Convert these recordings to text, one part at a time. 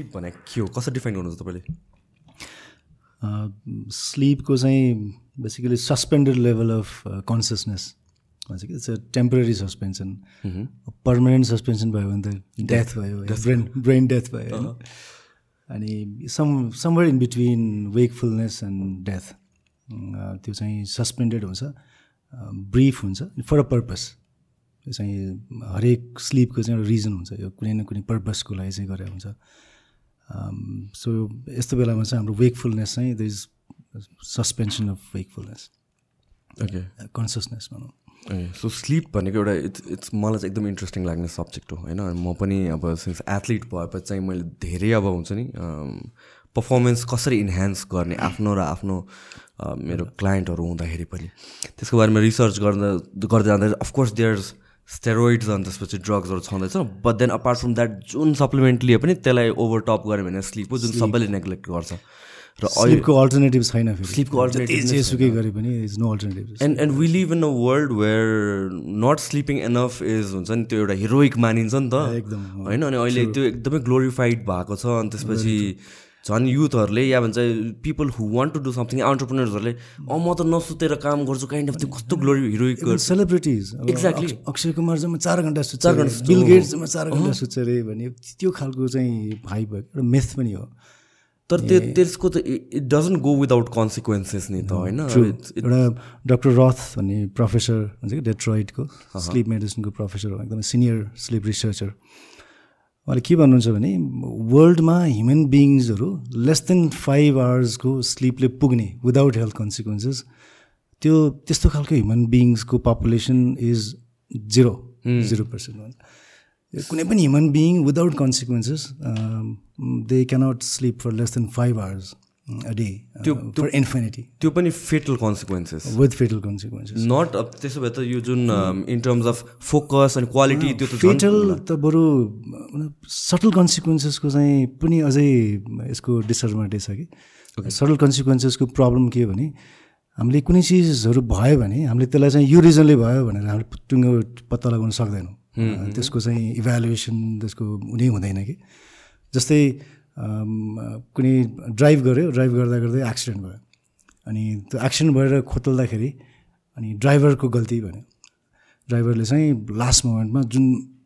Sleep भने के हो? कसरी डिफाइन गर्नुहुन्छ तपाईँले? स्लिपको चाहिँ basically suspended level of consciousness भन्छ कि it's a temporary suspension permanent suspension भयो भने त डेथ भयो ब्रेन ब्रेन डेथ भयो होइन? अनि some somewhere in between wakefulness and death त्यो चाहिँ सस्पेन्डेड हुन्छ। ब्रिफ हुन्छ। फर अ पर्पस यो चाहिँ हरेक स्लिपको चाहिँ एउटा रिजन हुन्छ। यो कुनै न कुनै पर्पसको लागि चाहिँ गरेर हुन्छ। सो यस्तो बेलामा चाहिँ हाम्रो वेकफुलनेस चाहिँ the is suspension of wakefulness okay consciousness भनौँ। ए सो स्लिप भनेको एउटा इट्स इट्स मलाई चाहिँ एकदम इन्ट्रेस्टिङ लाग्ने सब्जेक्ट हो होइन? म पनि अब सिन्स एथलिट भएपछि चाहिँ मैले धेरै अब हुन्छ नि पर्फर्मेन्स कसरी इन्हान्स गर्ने आफ्नो र आफ्नो मेरो क्लाइन्टहरू हुँदाखेरि पनि। त्यसको बारेमा रिसर्च गर्दा गर्दै जाँदा अफकोर्स देयर स्टेरोइड्स अनि त्यसपछि ड्रग्सहरू छँदैछ। But then apart from that जुन सप्लिमेन्टली पनि त्यसलाई ओभरटप गऱ्यो भने स्लिप हो जुन सबैले नेग्लेक्ट गर्छ। र स्लिपको अल्टरनेटिभ छैन स्लिपको अल्टरनेटिभ गरे पनि is no alternative and and we live in a world where not sleeping enough is हुन्छ नि त्यो एउटा हिरोइक मानिन्छ नि त। एकदम। होइन अनि अहिले त्यो एकदमै ग्लोरिफाइड भएको छ अनि त्यसपछि झन् युथहरूले या भन्छ people who want to do something अन्टरप्रिनर्सहरूले अँ म त नसुतेर काम गर्छु काइन्ड अफ त्यो कस्तो glory heroic celebrities exactly Akshay Kumar चाहिँ चार घन्टा सुत्छ चार घन्टा बिल गेट्समा चार घन्टा सुत्छ अरे भने त्यो खालको चाहिँ हाई भयो एउटा मेथ पनि हो। तर त्यो त्यसको त it doesn't go without consequences नि त होइन? एउटा डक्टर रथ भन्ने प्रोफेसर हुन्छ कि डेट्रोइडको स्लिप मेडिसिनको प्रोफेसर हो एकदमै सिनियर स्लिप रिसर्चर उहाँले के भन्नुहुन्छ भने वर्ल्डमा ह्युमन बिङ्सहरू लेस देन फाइभ आवर्सको स्लिपले पुग्ने विदाउट हेल्थ कन्सिक्वेन्सेस त्यो त्यस्तो खालको human बिङ्सको population is zero zero percent कुनै पनि human being without consequences they cannot sleep for less than five hours a day त्यो फर इन्फिनिटी त्यो पनि fatal consequences with fatal consequences not त्यसो भए त यो जुन इन टर्म्स अफ फोकस अनि क्वालिटी त्यो त फेटल त बरु सटल कन्सिक्वेन्सेसको चाहिँ पनि अझै यसको डिसएडभान्टेज छ कि? सटल कन्सिक्वेन्सेसको प्रब्लम के भने हामीले कुनै चिजहरू भयो भने हामीले त्यसलाई चाहिँ यो रिजनले भयो भनेर हामीले टुङ्गो पत्ता लगाउन सक्दैनौँ। त्यसको चाहिँ इभ्यालुएसन त्यसको हुनै हुँदैन कि? जस्तै कुनै ड्राइभ गऱ्यो ड्राइभ गर्दा गर्दै एक्सिडेन्ट भयो। अनि त्यो एक्सिडेन्ट भएर खोतल्दाखेरि अनि ड्राइभरको गल्ती भन्यो। ड्राइभरले चाहिँ लास्ट मोमेन्टमा जुन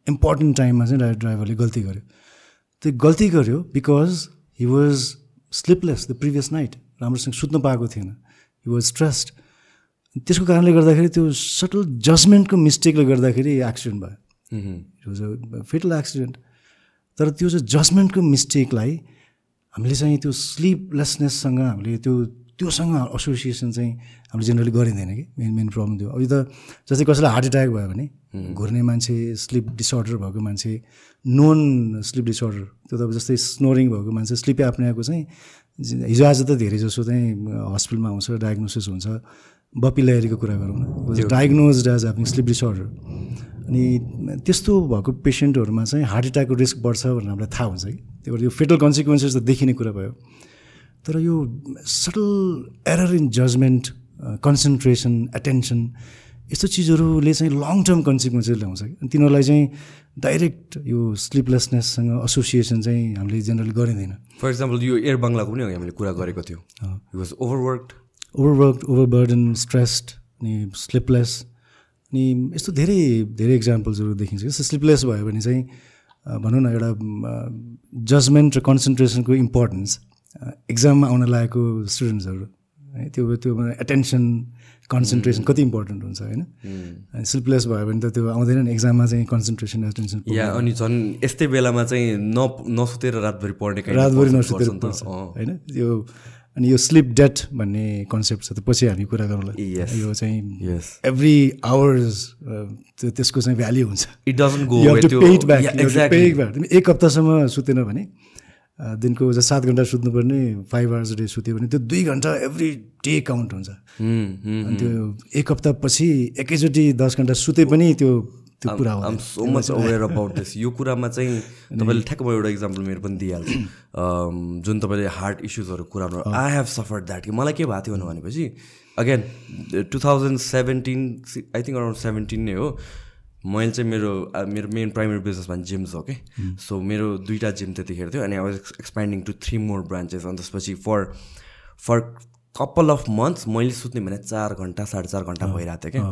इम्पोर्टेन्ट टाइममा चाहिँ ड्राइभ ड्राइभरले गल्ती गर्यो। त्यो गल्ती गर्यो because he was sleepless the previous night राम्रोसँग सुत्न पाएको थिएन। हि वाज स्ट्रेस्ड त्यसको कारणले गर्दाखेरि त्यो सटल जजमेन्टको मिस्टेकले गर्दाखेरि एक्सिडेन्ट भयो। It was a fatal accident तर त्यो चाहिँ जजमेन्टको मिस्टेकलाई हामीले चाहिँ त्यो स्लिपलेसनेससँग हामीले त्यो त्योसँग एसोसिएसन चाहिँ हामीले जेनरली गरिँदैन कि? मेन मेन प्रब्लम थियो अब त जस्तै कसैलाई हार्ट एट्याक भयो भने घुर्ने मान्छे स्लिप डिसअर्डर भएको मान्छे नोन स्लिप डिसअर्डर त्यो त जस्तै स्नोरिङ भएको मान्छे स्लिप एप्नियाको चाहिँ हिजो आज त धेरै जसो चाहिँ हस्पिटलमा आउँछ डायग्नोसिस हुन्छ। बपी ल्यारीको कुरा गरौँ न। Diagnose as having sleep disorder अनि त्यस्तो भएको पेसेन्टहरूमा चाहिँ हार्ट एट्याकको रिस्क बढ्छ भनेर हामीलाई थाहा हुन्छ कि। त्यही भएर यो फेटल कन्सिक्वेन्सेस त देखिने कुरा भयो। तर यो subtle error in judgement concentration attention यस्तो चिजहरूले चाहिँ लङ टर्म कन्सिक्वेन्सेस ल्याउँछ कि। अनि तिनीहरूलाई चाहिँ डाइरेक्ट यो स्लिपलेसनेससँग एसोसिएसन चाहिँ हामीले जेनरली गरिँदैन। फर इक्जाम्पल यो एयर बङ्गलाको पनि हामीले कुरा गरेको थियो। Was overwork overwork overburden stressed अनि स्लिपलेस अनि यस्तो धेरै धेरै इक्जाम्पल्सहरू देखिन्छ। जस्तो स्लिपलेस भयो भने चाहिँ भनौँ न एउटा जजमेन्ट र कन्सन्ट्रेसनको इम्पोर्टेन्स इक्जाममा आउन लागेको स्टुडेन्ट्सहरू है त्यो त्यो एटेन्सन कन्सन्ट्रेसन कति इम्पोर्टेन्ट हुन्छ होइन? अनि स्लिपलेस भयो भने त त्यो आउँदैन नि एक्जाममा चाहिँ कन्सन्ट्रेसन एटेन्सन या अनि झन् यस्तै बेलामा चाहिँ न नसुतेर रातभरि पढ्ने रातभरि नसुतेर होइन? त्यो अनि यो स्लिप डेट भन्ने कन्सेप्ट छ त पछि हामी कुरा गरौँला। यो चाहिँ एभ्री आवर्स त्यसको चाहिँ भ्याल्यु हुन्छ। इट डजन्ट गो तिमी एक हप्तासम्म सुतेन भने दिनको सात घन्टा सुत्नुपर्ने फाइभ आवर्स डे सुत्यो भने त्यो दुई घन्टा एभ्री डे काउन्ट हुन्छ। अनि त्यो एक हप्तापछि एकैचोटि दस घन्टा सुते पनि त्यो त्यो कुरा आम so much aware about this यो कुरामा चाहिँ तपाईँले ठ्याक्क म एउटा इक्जाम्पल मेरो पनि दिइहाल्छु। जुन तपाईँले हार्ट इस्युजहरू कुरामा आई हेभ सफर्ड द्याट कि मलाई के भएको थियो भनेपछि again two thousand seventeen I think around seventeen नै हो। मैले चाहिँ मेरो मेरो मेन प्राइमेरी बिजनेस भने जिम्स हो कि सो मेरो दुईवटा जिम त्यतिखेर थियो अनि I was expanding to three more branches अनि त्यसपछि for for couple of months मैले सुत्ने भने चार घन्टा साढे चार घन्टा भइरहेको थियो क्या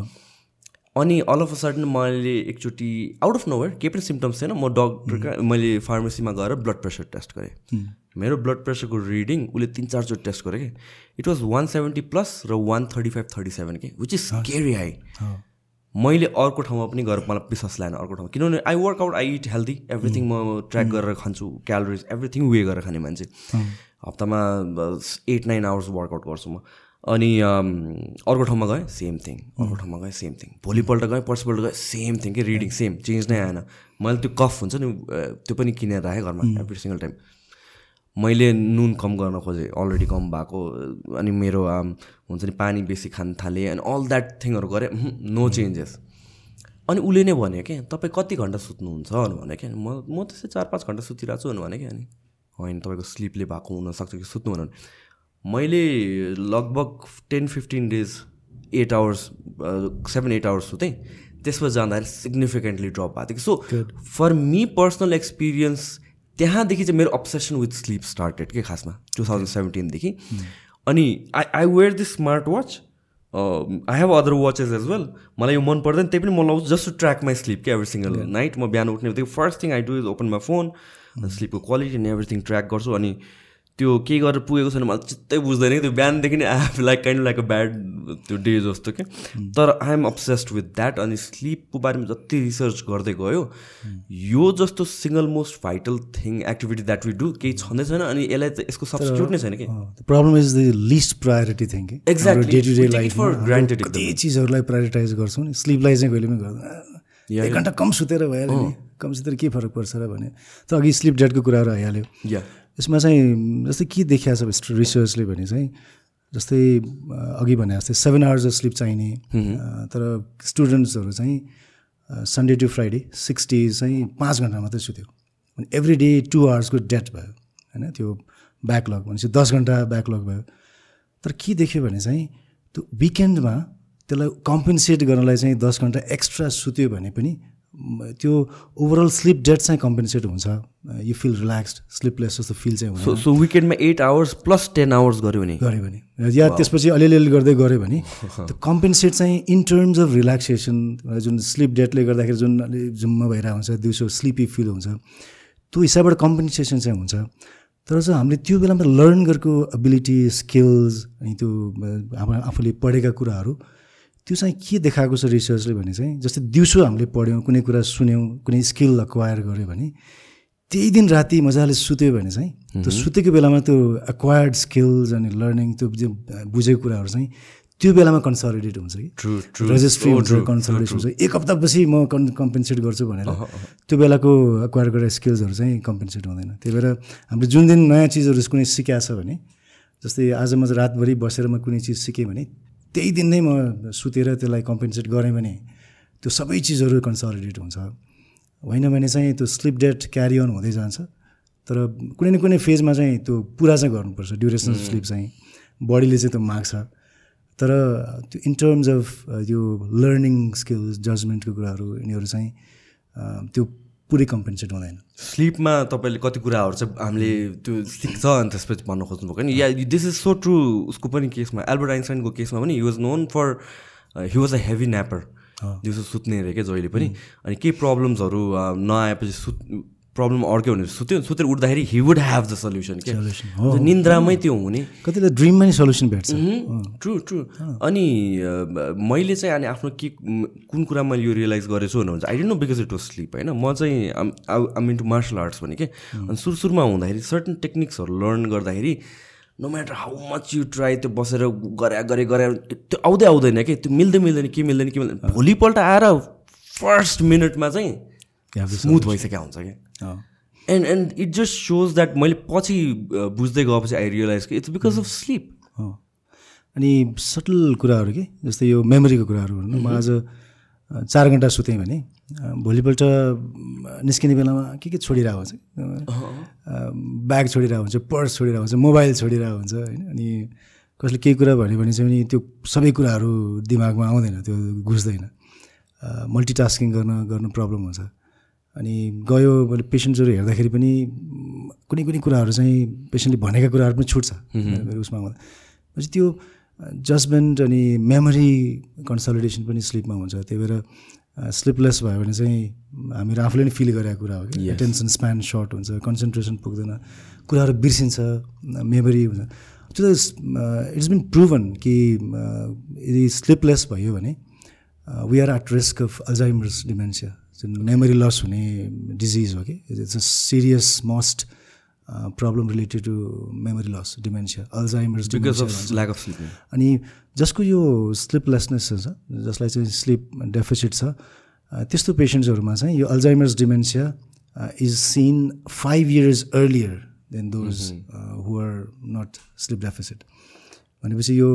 अनि अल अफ अ सडन मैले एकचोटि आउट अफ नोवेयर केही पनि सिम्टम्स थिएन म डक्टर मैले फार्मेसीमा गएर ब्लड प्रेसर टेस्ट गरेँ। मेरो ब्लड प्रेसरको रिडिङ उसले तिन चारचोटि टेस्ट गरेँ कि। It was one seventy plus र one thirty five thirty seven के विच इज केरी हाई मैले अर्को ठाउँमा पनि गएर मलाई विश्वास लागेन अर्को ठाउँमा। किनभने I work out I eat healthy everything म ट्र्याक गरेर खान्छु क्यालोरिज एभ्रिथिङ वे गरेर खाने मान्छे। हप्तामा एट नाइन आवर्स वर्कआउट गर्छु म। अनि अर्को ठाउँमा गएँ सेम थिङ अर्को ठाउँमा गएँ सेम थिङ भोलिपल्ट गएँ पर्सिपल्ट गएँ सेम थिङ कि रिडिङ सेम चेन्ज नै आएन। मैले त्यो कफ हुन्छ नि त्यो पनि किनेर राखेँ घरमा एभ्री सिङ्गल टाइम मैले नुन कम गर्न खोजेँ अलरेडी कम भएको अनि मेरो हुन्छ नि पानी बेसी खान थालेँ अनि अल द्याट थिङहरू गरेँ नो चेन्जेस अनि उसले नै भन्यो क्या तपाईँ कति घन्टा सुत्नुहुन्छ? अनि भन्यो क्या म म त्यसै चार पाँच घन्टा सुतिरहेको छु अनि भने क्या अनि होइन तपाईँको स्लिपले भएको हुनसक्छ कि सुत्नु भने मैले लगभग ten fifteen days eight hours seven eight hours सुतेँ त्यसपछि जाँदाखेरि सिग्निफिकेन्टली ड्रप भएको थियो। कि so for me personal experience त्यहाँदेखि चाहिँ मेरो अब्सेसन विथ स्लिप स्टार्टेड के खासमा? टु थाउजन्ड सेभेन्टिनदेखि अनि I I wear this smart watch I have other watches as well मलाई यो मन पर्दैन त्यही पनि म लाउँछु just to track my sleep क्या एभ्री सिङ्गल नाइट म बिहान उठ्ने बित्तिकै first thing I do is open my phone स्लिपको quality and everything track गर्छु। अनि त्यो केही गरेर पुगेको छैन मलाई चित्तै बुझ्दैन कि त्यो बिहानदेखि नै I like kind like a bad त्यो डे जस्तो क्या तर I am obsessed with that अनि स्लिपको बारेमा जति रिसर्च गर्दै गयो यो जस्तो single most vital thing activity that we do केही छँदै छैन अनि यसलाई चाहिँ यसको सब्सटिट्युट नै छैन कि। Problem is the list priority thing कि? Exactly. डे टु डे कति चिजहरूलाई प्रायोरिटाइज गर्छौँ नि। स्लिपलाई चाहिँ कहिले पनि गर्दैन। एक घन्टा कम सुतेर भइहाल्यो नि। कम सुतेर के फरक पर्छ र भने। त अघि स्लिप डेटको कुराहरू आइहाल्यो। या यसमा चाहिँ जस्तै के देखिएको छ रिसर्चले भने चाहिँ जस्तै अघि भने जस्तै सेभेन आवर्स अफ स्लिप चाहिने तर स्टुडेन्ट्सहरू चाहिँ Sunday to Friday six days चाहिँ पाँच घन्टा मात्रै सुत्यो। अनि एभ्री डे टु आवर्सको डेट भयो होइन? त्यो ब्याकलग भनेपछि दस घन्टा ब्याकलग भयो। तर के देख्यो भने चाहिँ त्यो विकेन्डमा त्यसलाई कम्पेन्सेट गर्नलाई चाहिँ दस घन्टा एक्स्ट्रा सुत्यो भने पनि त्यो ओभरअल स्लिप डेट चाहिँ कम्पेन्सेट हुन्छ. यु फिल रिल्याक्स्ड स्लिपलेस जस्तो फिल चाहिँ हुँदैन। So विकेन्डमा eight hours plus ten hours गऱ्यो भने? गऱ्यो भने। या त्यसपछि अलिअलि गर्दै गऱ्यो भने त्यो कम्पेन्सेट चाहिँ इन टर्म्स अफ रिल्याक्सेसन जुन स्लिप डेटले गर्दाखेरि जुन अलि जुम्म भइरहेको हुन्छ दिउँसो स्लिपी फिल हुन्छ त्यो हिसाबबाट कम्पेन्सेसन चाहिँ हुन्छ। तर चाहिँ हामीले त्यो बेलामा लर्न गरेको एबिलिटी स्किल्स अनि त्यो आफूले पढेका कुराहरू त्यो चाहिँ के देखाएको छ रिसर्चले भने चाहिँ जस्तै दिउँसो हामीले पढ्यौँ कुनै कुरा सुन्यौँ कुनै स्किल अक्वायर गऱ्यो भने त्यही दिन राति मजाले सुत्यो भने चाहिँ त्यो सुतेको बेलामा त्यो एक्वायर्ड स्किल्स अनि लर्निङ त्यो बुझेको कुराहरू चाहिँ त्यो बेलामा कन्सलिडेट हुन्छ कि? ट्रु ट्रु रेजिस्ट्री हुन्छ कन्सल्टेसन हुन्छ। एक हप्तापछि म कन् कम्पेन्सेट गर्छु भनेर त्यो बेलाको एक्वायर गरेर स्किल्सहरू चाहिँ कम्पेन्सेट हुँदैन। त्यही भएर हामीले जुन दिन नयाँ चिजहरू कुनै सिकाएको छ भने जस्तै आज म रातभरि बसेर म कुनै चिज सिकेँ भने त्यही दिन नै म सुतेर त्यसलाई कम्पेन्सेट गरेँ भने त्यो सबै चिजहरू कन्सलिडेट हुन्छ। होइन भने चाहिँ त्यो स्लिप डेट क्यारी अन हुँदै जान्छ। तर कुनै न कुनै फेजमा चाहिँ त्यो पुरा चाहिँ गर्नुपर्छ ड्युरेसन स्लिप चाहिँ। बडीले चाहिँ त्यो माग्छ। तर त्यो इन टर्म्स अफ यो लर्निङ स्किल्स जजमेन्टको कुराहरू यिनीहरू चाहिँ त्यो पुरै कम्पेन्सेट हुँदैन। स्लिपमा तपाईँले कति कुराहरू चाहिँ हामीले त्यो सिक्छ अनि त्यसपछि भन्न खोज्नुभएको नि yeah this is so true उसको पनि केसमा एल्बर्ट आइन्सटाइनको केसमा पनि he was known for he was a heavy napper दिउँसो सुत्ने अरे क्या जहिले पनि। अनि केही प्रब्लम्सहरू नआएपछि सुत् प्रब्लम अर्कै हुने सुत्यो सुतेर उठ्दाखेरि he would have the solution के. निन्द्रामै त्यो हुने। कतिलाई ड्रिममा नि सल्युसन भेट्छ। ट्रु ट्रु अनि मैले चाहिँ अनि आफ्नो के कुन कुरा मैले यो रियलाइज गरेछु भने I didn't know because it was sleep होइन? म चाहिँ आम इन्टु मार्सल आर्ट्स भने के? अनि सुरु सुरुमा हुँदाखेरि सर्टन टेक्निक्सहरू लर्न गर्दाखेरि no matter how much you try त्यो बसेर गरे गरे गरे त्यो आउँदै आउँदैन कि? त्यो मिल्दै मिल्दैन के मिल्दैन के मिल्दैन। भोलिपल्ट आएर फर्स्ट मिनटमा चाहिँ स्मुथ भइसकेको हुन्छ क्या। And and it just shows that मैले पछि अ, बुझ्दै गएपछि आई रियलाइज कि इट्स बिकज अफ स्लिप। अनि सटल कुराहरू के? जस्तै यो मेमोरीको कुराहरू भनौँ न म आज अ, चार घन्टा सुतेँ भने अ, भोलिपल्ट निस्किने बेलामा के के छोडिरहेको हुन्छ? ब्याग छोडिरहेको हुन्छ पर्स छोडिरहेको हुन्छ मोबाइल छोडिरहेको हुन्छ होइन? अनि कसले केही कुरा भन्यो भने चाहिँ त्यो सबै कुराहरू दिमागमा आउँदैन त्यो घुस्दैन मल्टिटास्किङ गर्न गर्नु प्रब्लम हुन्छ। अनि गयो मैले पेसेन्ट्सहरू हेर्दाखेरि पनि कुनै कुनै कुराहरू चाहिँ पेसेन्टले भनेका कुराहरू पनि छुट्छ। मेरो उसमा पछि त्यो जजमेन्ट अनि मेमोरी कन्सलिडेसन पनि स्लिपमा हुन्छ। त्यही भएर स्लिपलेस भयो भने चाहिँ हामीहरू आफूले नै फिल गरेको कुरा हो कि। एटेन्सन स्प्यान सर्ट हुन्छ कन्सन्ट्रेसन पुग्दैन कुराहरू बिर्सिन्छ मेमोरी हुन्छ। त्यो इट्स बिन प्रुभन कि यदि स्लिपलेस भयो भने we are at risk of Alzheimer's dementia जुन मेमोरी लस हुने डिजिज हो कि? It's a serious most problem related to memory loss dementia Alzheimer's अनि जसको यो स्लिपलेसनेस छ जसलाई चाहिँ स्लिप डेफिसिट छ अ, त्यस्तो पेसेन्ट्सहरूमा चाहिँ यो Alzheimer's dementia is seen five years earlier than those who are not sleep deficit भनेपछि यो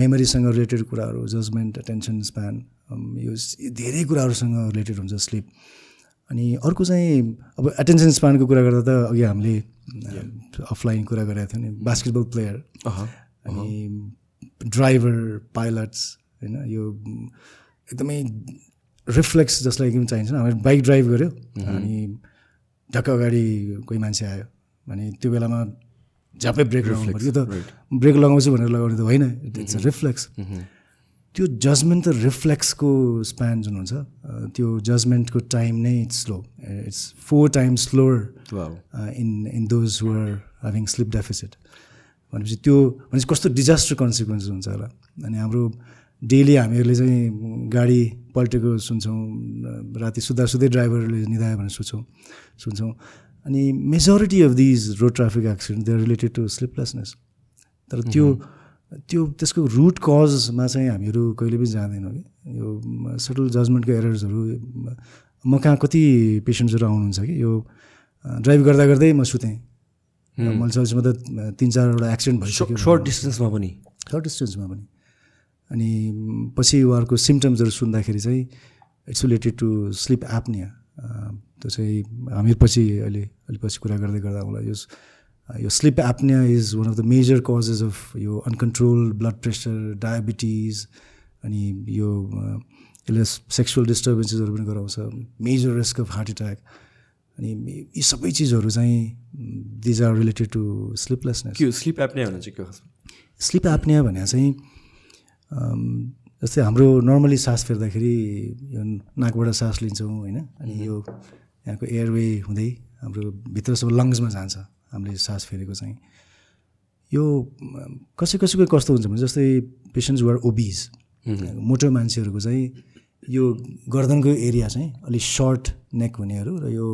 मेमोरीसँग रिलेटेड कुराहरू जजमेन्ट एटेन्सन स्प्यान यो धेरै कुराहरूसँग रिलेटेड हुन्छ स्लिप। अनि अर्को चाहिँ अब एटेन्सन स्प्यानको कुरा गर्दा त अघि हामीले अफलाइन कुरा गरेका थियौँ नि बास्केटबल प्लेयर अनि ड्राइभर पाइलट्स होइन यो एकदमै रिफ्लेक्स जसलाई एकदम चाहिन्छ हामी बाइक ड्राइभ गऱ्यो अनि झट्क अगाडि कोही मान्छे आयो। भने त्यो बेलामा झ्यापै ब्रेक लगाउनु त्यो त ब्रेक लगाउँछु भनेर लगाउने त होइन इट्स रिफ्लेक्स त्यो जजमेन्ट त रिफ्लेक्सको स्प्यान जुन हुन्छ त्यो जजमेन्टको टाइम नै it's slow it's four times slower in in those were having sleep deficit भनेपछि त्यो भनेपछि कस्तो डिजास्टर कन्सिक्वेन्सेस हुन्छ होला। अनि हाम्रो डेली हामीहरूले चाहिँ गाडी पल्टेको सुन्छौँ राति सुत्दा सुत्दै ड्राइभरले निधायो भनेर सोच्छौँ सुन्छौँ। अनि majority of these road traffic accident they are related to sleeplessness तर त्यो त्यो त्यसको रुट कजमा चाहिँ हामीहरू कहिले पनि जाँदैनौँ कि। यो सटल जजमेन्टको एरर्सहरू म कहाँ कति पेसेन्ट्सहरू आउनुहुन्छ कि? यो ड्राइभ गर्दा गर्दै म सुतेँ। मैले चल्छमा त तिन चारवटा एक्सिडेन्ट भइसक्यो। सर्ट डिस्टेन्समा पनि। सर्ट डिस्टेन्समा पनि। अनि पछि उहाँहरूको सिम्टम्सहरू सुन्दाखेरि चाहिँ it's related to sleep apnoea त्यो चाहिँ हामी पछि अहिले अलि पछि कुरा गर्दै गर्दा मलाई यो यो sleep apnoea is one of the major causes of यो अनकन्ट्रोल ब्लड प्रेसर डायबिटिज अनि यो यसले सेक्सुअल डिस्टर्बेन्सेसहरू पनि गराउँछ major risk of heart attack अनि यी सबै चिजहरू चाहिँ these are related to sleeplessness sleep apnoea भने चाहिँ के हो? स्लिप एप्निया भने चाहिँ जस्तै हाम्रो नर्मली सास फेर्दाखेरि यो नाकबाट सास लिन्छौँ होइन? अनि यो यहाँको एयरवे हुँदै हाम्रो भित्रसम्म लङ्ग्समा जान्छ। हामीले सास फेरेको चाहिँ। यो कसै कसैको कस्तो हुन्छ भने जस्तै पेसेन्ट्स वर ओबिज मोटो मान्छेहरूको चाहिँ यो गर्दनको एरिया चाहिँ अलिक सर्ट नेक हुनेहरू र यो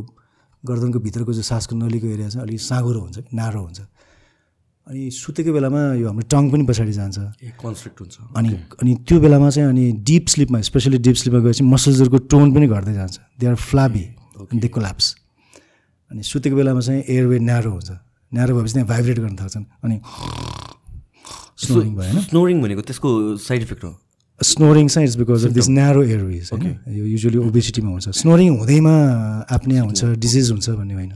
गर्दनको भित्रको जो सासको नलीको एरिया चाहिँ अलिक साँगुरो हुन्छ नारो हुन्छ। अनि सुतेको बेलामा यो हाम्रो टङ पनि पछाडि जान्छ। ए कन्स्ट्रिक्ट हुन्छ। अनि अनि त्यो बेलामा चाहिँ अनि डिप स्लिपमा स्पेसली डिप स्लिपमा गएपछि मसल्सहरूको टोन पनि घट्दै जान्छ। They are flabby they collapse अनि सुतेको बेलामा चाहिँ एयरवे न्यारो हुन्छ। न्यारो भएपछि त्यहाँ भाइब्रेट गर्न थाल्छन्। अनि स्नोरिङ भयो होइन स्नोरिङ भनेको त्यसको साइड इफेक्ट हो? स्नोरिङ चाहिँ it's because of this narrow airways होइन? यो युजली ओबेसिटीमा हुन्छ। स्नोरिङ हुँदैमा एप्निया हुन्छ डिजिज हुन्छ भन्ने होइन।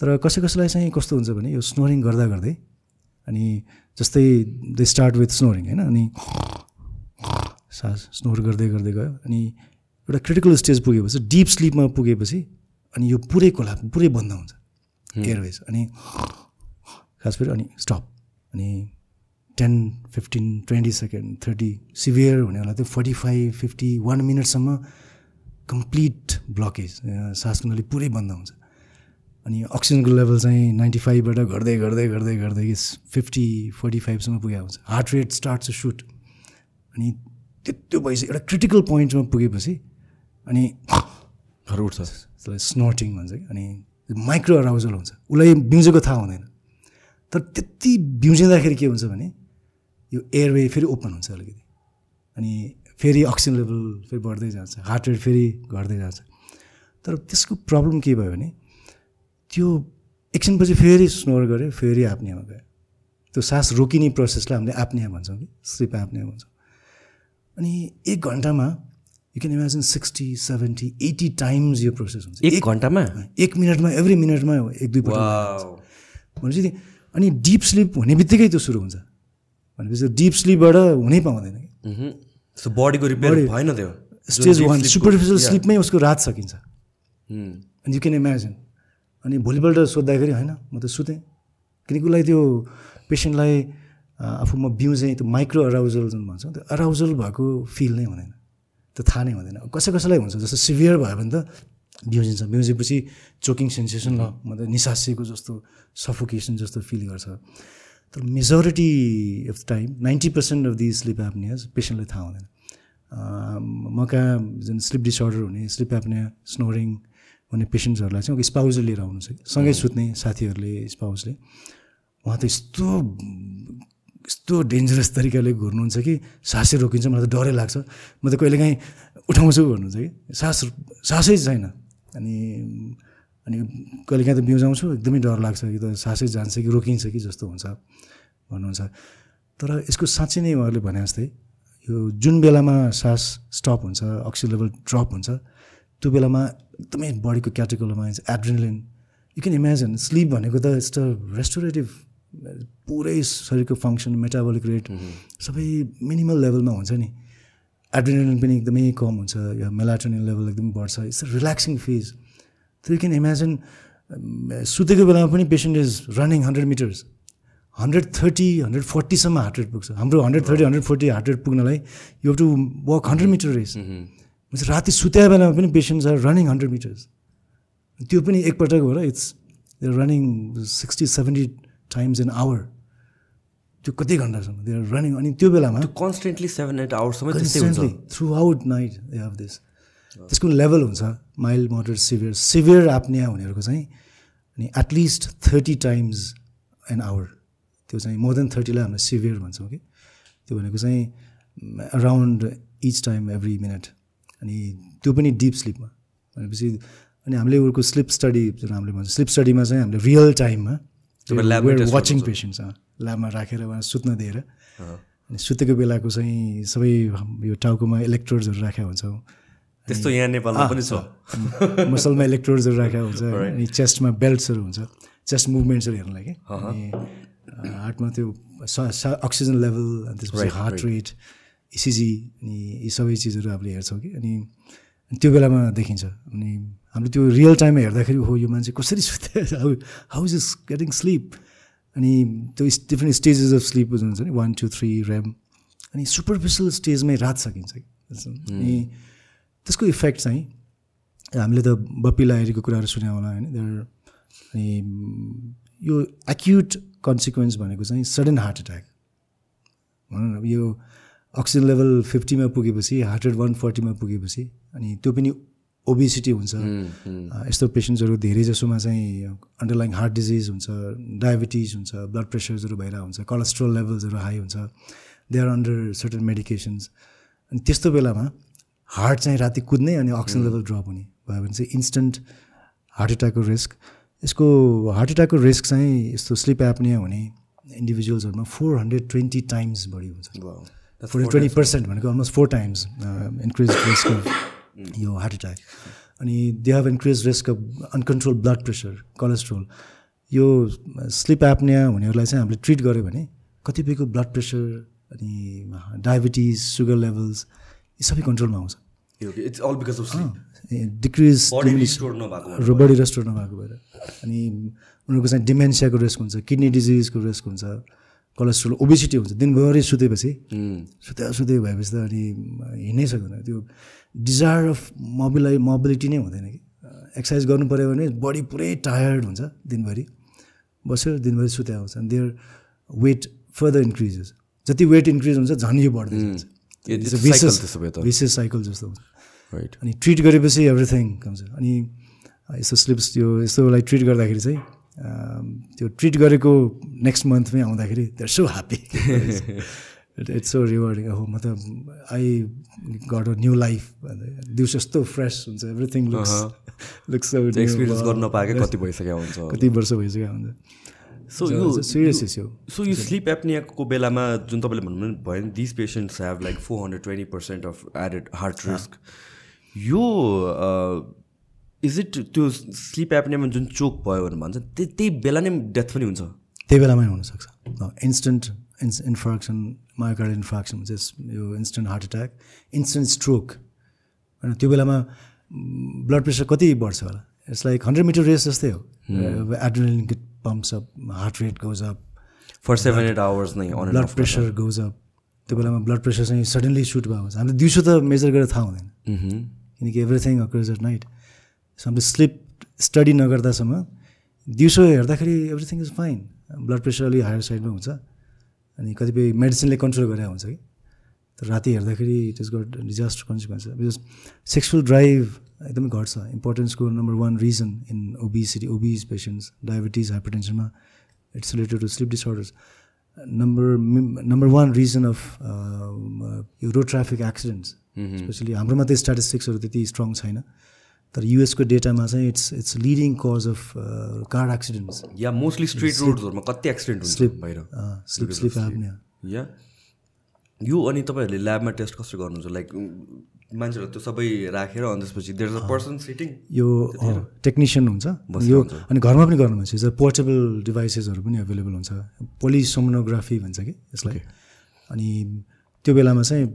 तर कसै कसैलाई चाहिँ कस्तो हुन्छ भने यो स्नोरिङ गर्दा गर्दै अनि जस्तै दे स्टार्ट विथ स्नोरिङ होइन? अनि सास स्नोर गर्दै गर्दै गयो। अनि एउटा क्रिटिकल स्टेज पुगेपछि डिप स्लिपमा पुगेपछि अनि यो पुरै कोला पुरै बन्द हुन्छ एयरवेज। अनि खास गरी अनि स्टप। अनि ten fifteen twenty second thirty severe हुनेहरूलाई त्यो फोर्टी फाइभ फिफ्टी वान मिनटसम्म कम्प्लिट ब्लकेज। सासको नली पुरै बन्द हुन्छ। अनि अक्सिजनको लेभल चाहिँ नाइन्टी फाइभबाट घट्दै घट्दै घट्दै घट्दै फिफ्टी फोर्टी फाइभसम्म पुगेको हुन्छ। Heart rate start to shoot. अनि त्यो भइसक्यो एउटा क्रिटिकल पोइन्टमा पुगेपछि अनि उठ्छ त्यसलाई स्नोटिङ भन्छ कि। अनि माइक्रो अराउजल हुन्छ। उसलाई बिउजेको थाहा हुँदैन। तर त्यति बिउजिँदाखेरि के हुन्छ भने यो एयरवे फेरि ओपन हुन्छ अलिकति। अनि फेरि अक्सिजन लेभल फेरि बढ्दै जान्छ। हार्ट रेट फेरि घट्दै जान्छ। तर त्यसको प्रब्लम के भयो भने त्यो एकछिनपछि फेरि स्नोर गऱ्यो फेरि आप्नियामा गयो। त्यो सास रोकिने प्रोसेसलाई हामीले आप्निया भन्छौँ कि स्लिप आप्निया भन्छौँ। अनि एक घन्टामा you can imagine sixty seventy eighty times यो प्रोसेस हुन्छ एक घन्टामा एक मिनटमा एभ्री मिनटमा एक दुई। भनेपछि अनि डिप स्लिप हुने बित्तिकै त्यो सुरु हुन्छ। भनेपछि डिप स्लिपबाट हुनै पाउँदैन कि। बडीको रिपेयर भएन त्यो? Stage one superficial. स्लिपमै उसको रात सकिन्छ. अनि यु क्यान इमेजिन अनि भोलिपल्ट सोद्धाखेरि होइन म त सुतेँ। किनकि उसलाई त्यो पेसेन्टलाई आफू म बिउ चाहिँ त्यो माइक्रो अराउजल जुन भन्छौँ। त्यो अराउजल भएको फिल नै हुँदैन। त्यो थाहा नै हुँदैन। कसै कसैलाई हुन्छ जस्तो सिभियर भयो भने त बिउजिन्छ बिउजेपछि चोकिङ सेन्सेसन ल म त निसासिएको जस्तो सफोकेसन जस्तो फिल गर्छ। तर majority of the time ninety percent of the sleep apnoeas पेसेन्टलाई थाहा हुँदैन। म कहाँ जुन स्लिप डिसअर्डर हुने स्लिप एप्निया स्नोरिङ हुने पेसेन्ट्सहरूलाई चाहिँ स्पाउजले लिएर आउनु छ कि सँगै सुत्ने साथीहरूले स्पाउसले उहाँ त यस्तो यस्तो डेन्जरस तरिकाले घुर्नुहुन्छ कि सासै रोकिन्छ मलाई त डरै लाग्छ। म त कहिलेकाहीँ उठाउँछु भन्नुहुन्छ कि। सास सासै छैन। अनि अनि कहिलेकाहीँ त बिउजाउँछु एकदमै डर लाग्छ कि त सासै जान्छ कि रोकिन्छ कि जस्तो हुन्छ भन्नुहुन्छ। तर यसको साँच्चै नै उहाँहरूले भने जस्तै यो जुन बेलामा सास स्टप हुन्छ अक्सिजन लेभल ड्रप हुन्छ त्यो बेलामा एकदमै बडीको क्याटेगोरीमा adrenaline you can imagine sleep भनेको त इट्स रेस्टोरेटिभ पुरै शरीरको फङ्सन मेटाबोलिक रेट सबै मिनिमल लेभलमा हुन्छ नि। एड्रिनलिन पनि एकदमै कम हुन्छ या मेलाटोनिन लेभल एकदमै बढ्छ। इट्स रिल्याक्सिङ फेज त्यो यु क्यान इमेजिन सुतेको बेलामा पनि patient is running hundred metres hundred thirty hundred फोर्टीसम्म heart rate पुग्छ। हाम्रो hundred thirty hundred forty heart rate पुग्नलाई you to walk hundred metre race राति सुत्या बेलामा पनि patients are running hundred metres त्यो पनि एकपटक हो र it's running sixty seventy times an hour त्यो कति घन्टासम्म? दे आर रनिङ अनि त्यो बेलामा constantly seven eight आवर्ससम्म constantly throughout night they have this त्यसको लेभल हुन्छ mild moderate severe severe apnoea हुनेहरूको चाहिँ अनि at least thirty times an hour त्यो चाहिँ मोर देन थर्टीलाई हामीले सिभियर भन्छौँ कि त्यो भनेको चाहिँ around each time every minute अनि त्यो पनि डिप स्लिपमा भनेपछि अनि हामीले उनीहरूको स्लिप स्टडी जुन हामीले भन्छ स्लिप स्टडीमा चाहिँ हामीले रियल टाइममा वाचिङ पेसेन्ट्स ल्याबमा राखेर उहाँ सुत्न दिएर। अनि सुतेको बेलाको चाहिँ सबै यो टाउकोमा इलेक्ट्रोड्सहरू राखेका हुन्छौँ। त्यस्तो यहाँ नेपालमा पनि छ। मसलमा इलेक्ट्रोड्सहरू राखेको हुन्छ। अनि चेस्टमा बेल्ट्सहरू हुन्छ। चेस्ट मुभमेन्ट्सहरू हेर्नलाई कि अनि हार्टमा त्यो अक्सिजन लेभल अनि त्यसपछि हार्ट रेट इसिजी अनि यी सबै चिजहरू हामीले हेर्छौँ कि। अनि त्यो बेलामा देखिन्छ। अनि हामीले त्यो रियल टाइममा हेर्दाखेरि हो यो मान्छे कसरी सुत्यो? How how is is getting sleep अनि त्यो डिफ्रेन्ट स्टेजेस अफ स्लिप हुन्छ नि वान टू थ्री ऱ्याम अनि सुपरफिसियल स्टेजमै रात सकिन्छ कि। अनि त्यसको इफेक्ट चाहिँ हामीले त बप्पी लाहिरीको कुराहरू सुन्यौँ होला होइन? देयर अनि यो एक्युट कन्सिक्वेन्स भनेको चाहिँ सडन हार्ट एट्याक भनौँ न यो अक्सिजन लेभल फिफ्टीमा पुगेपछि हार्ट रेट वान फोर्टीमा पुगेपछि अनि त्यो पनि ओबिसिटी हुन्छ। यस्तो पेसेन्ट्सहरू धेरै जसोमा चाहिँ अन्डरलाइन हार्ट डिजिज हुन्छ डायबिटिज हुन्छ ब्लड प्रेसर्सहरू भइरहेको हुन्छ कोलेस्ट्रोल लेभल्सहरू हाई हुन्छ। They are under certain medications अनि त्यस्तो बेलामा हार्ट चाहिँ राति कुद्ने अनि अक्सिजन लेभल ड्रप हुने भयो भने चाहिँ इन्स्टन्ट हार्ट एट्याकको रिस्क यसको हार्ट एट्याकको रिस्क चाहिँ यस्तो स्लिप एप्निया हुने इन्डिभिजुअल्सहरूमा फोर हन्ड्रेड ट्वेन्टी टाइम्स बढी हुन्छ। फोर ट्वेन्टी पर्सेन्ट भनेको almost four times increase risk यो हार्ट एट्याक अनि they have increase risk of uncontrol blood pressure cholesterol यो स्लिप एप्निया हुनेहरूलाई चाहिँ हामीले ट्रिट गऱ्यो भने कतिपयको ब्लड प्रेसर अनि डायबिटिज सुगर लेभल्स यी सबै कन्ट्रोलमा आउँछ। It's all because of sleep decrease body restore नभएको र बडी रेस्टोर नभएको भएर। अनि उनीहरूको चाहिँ डिमेन्सियाको रिस्क हुन्छ किडनी डिजिजको रिस्क हुन्छ कोलेस्ट्रोल ओबिसिटी हुन्छ। दिनभरि सुतेपछि सुते सुते भएपछि त अनि हिँड्नै सक्दैन। त्यो डिजायर अफ मोबिलाइ मोबिलिटी नै हुँदैन कि? एक्सर्साइज गर्नु पऱ्यो भने बडी पुरै टायर्ड हुन्छ दिनभरि। बस्यो दिनभरि सुते आउँछ अनि देयर वेट फर्दर इन्क्रिजेस जति वेट इन्क्रिज हुन्छ झन् यो बढ्दै जान्छ। vicious cycle जस्तो हुन्छ। राइट अनि ट्रिट गरेपछि एभ्रिथिङ कम्स अनि यस्तो स्लिप्स त्यो यस्तोलाई ट्रिट गर्दाखेरि चाहिँ त्यो ट्रिट गरेको नेक्स्ट मन्थमै आउँदाखेरि there so happy it's so rewarding हो म त I got a new life दिउँसो यस्तो फ्रेस हुन्छ। एभ्रिथिङ लुक्स लुक्स एक्सपिरियन्स गर्न नपाएकै कति भइसक्यो हुन्छ। कति वर्ष भइसक्यो हुन्छ। सो यो सिरियस इस्यु सो यो स्लिप एप्नियाको बेलामा जुन तपाईँले भन्नु भयो नि this patients have like four hundred twenty percent of added heart risk यो इज इट त्यो स्लिप एप्नियामा जुन चोक भयो भनेर भन्छ त्यही बेला नै डेथ पनि हुन्छ? त्यही बेलामै हुनसक्छ। इन्स्टेन्ट इन्स इन्फर्क्सन मायोकार्ड इन्फर्क्सन चाहिँ यो instant heart attack instant stroke होइन त्यो बेलामा ब्लड प्रेसर कति बढ्छ होला? It's like hundred metre race जस्तै हो। Adrenaline get pumps up heart rate goes up for seven eight hours नै ब्लड प्रेसर गोज अप त्यो बेलामा ब्लड प्रेसर चाहिँ सडनली सुट भएको हुन्छ हामीले दिउँसो त मेजर गरेर थाहा हुँदैन। किनकि everything occurs at night so हामीले स्लिप स्टडी नगर्दासम्म दिउँसो हेर्दाखेरि everything is fine blood pressure अलिक हायर साइडमा हुन्छ। अनि कतिपय मेडिसिनले कन्ट्रोल गरेर हुन्छ कि? तर राति हेर्दाखेरि it is got disaster consequence. Because sexual drive एकदमै घट्छ। इम्पोर्टेन्सको number one reason in obesity obese patients diabetes हाइपरटेन्सनमा it's related to sleep disorders number number one reason of यो रोड ट्राफिक एक्सिडेन्ट्स स्पेसली हाम्रोमा त स्ट्याटिस्टिक्सहरू त्यति स्ट्रङ छैन। तर युएसको डेटामा चाहिँ it's it's leading cause of car accidents yeah mostly street रोड्सहरूमा कति एक्सिडेन्ट हुन्छ स्लिप बाहिर स्लिप स्लिप एप्ने या? यो अनि तपाईँहरूले ल्याबमा टेस्ट कसरी गर्नुहुन्छ? लाइक मान्छेहरू त्यो सबै राखेर अनि त्यसपछि देयर अ। पर्सन सिटिङ यो टेक्निसियन हुन्छ। यो अनि घरमा पनि गर्नु भन्छ पोर्टेबल डिभाइसेसहरू पनि एभाइलेबल हुन्छ। पोलिसोमोनोग्राफी भन्छ कि यसलाई। अनि त्यो बेलामा चाहिँ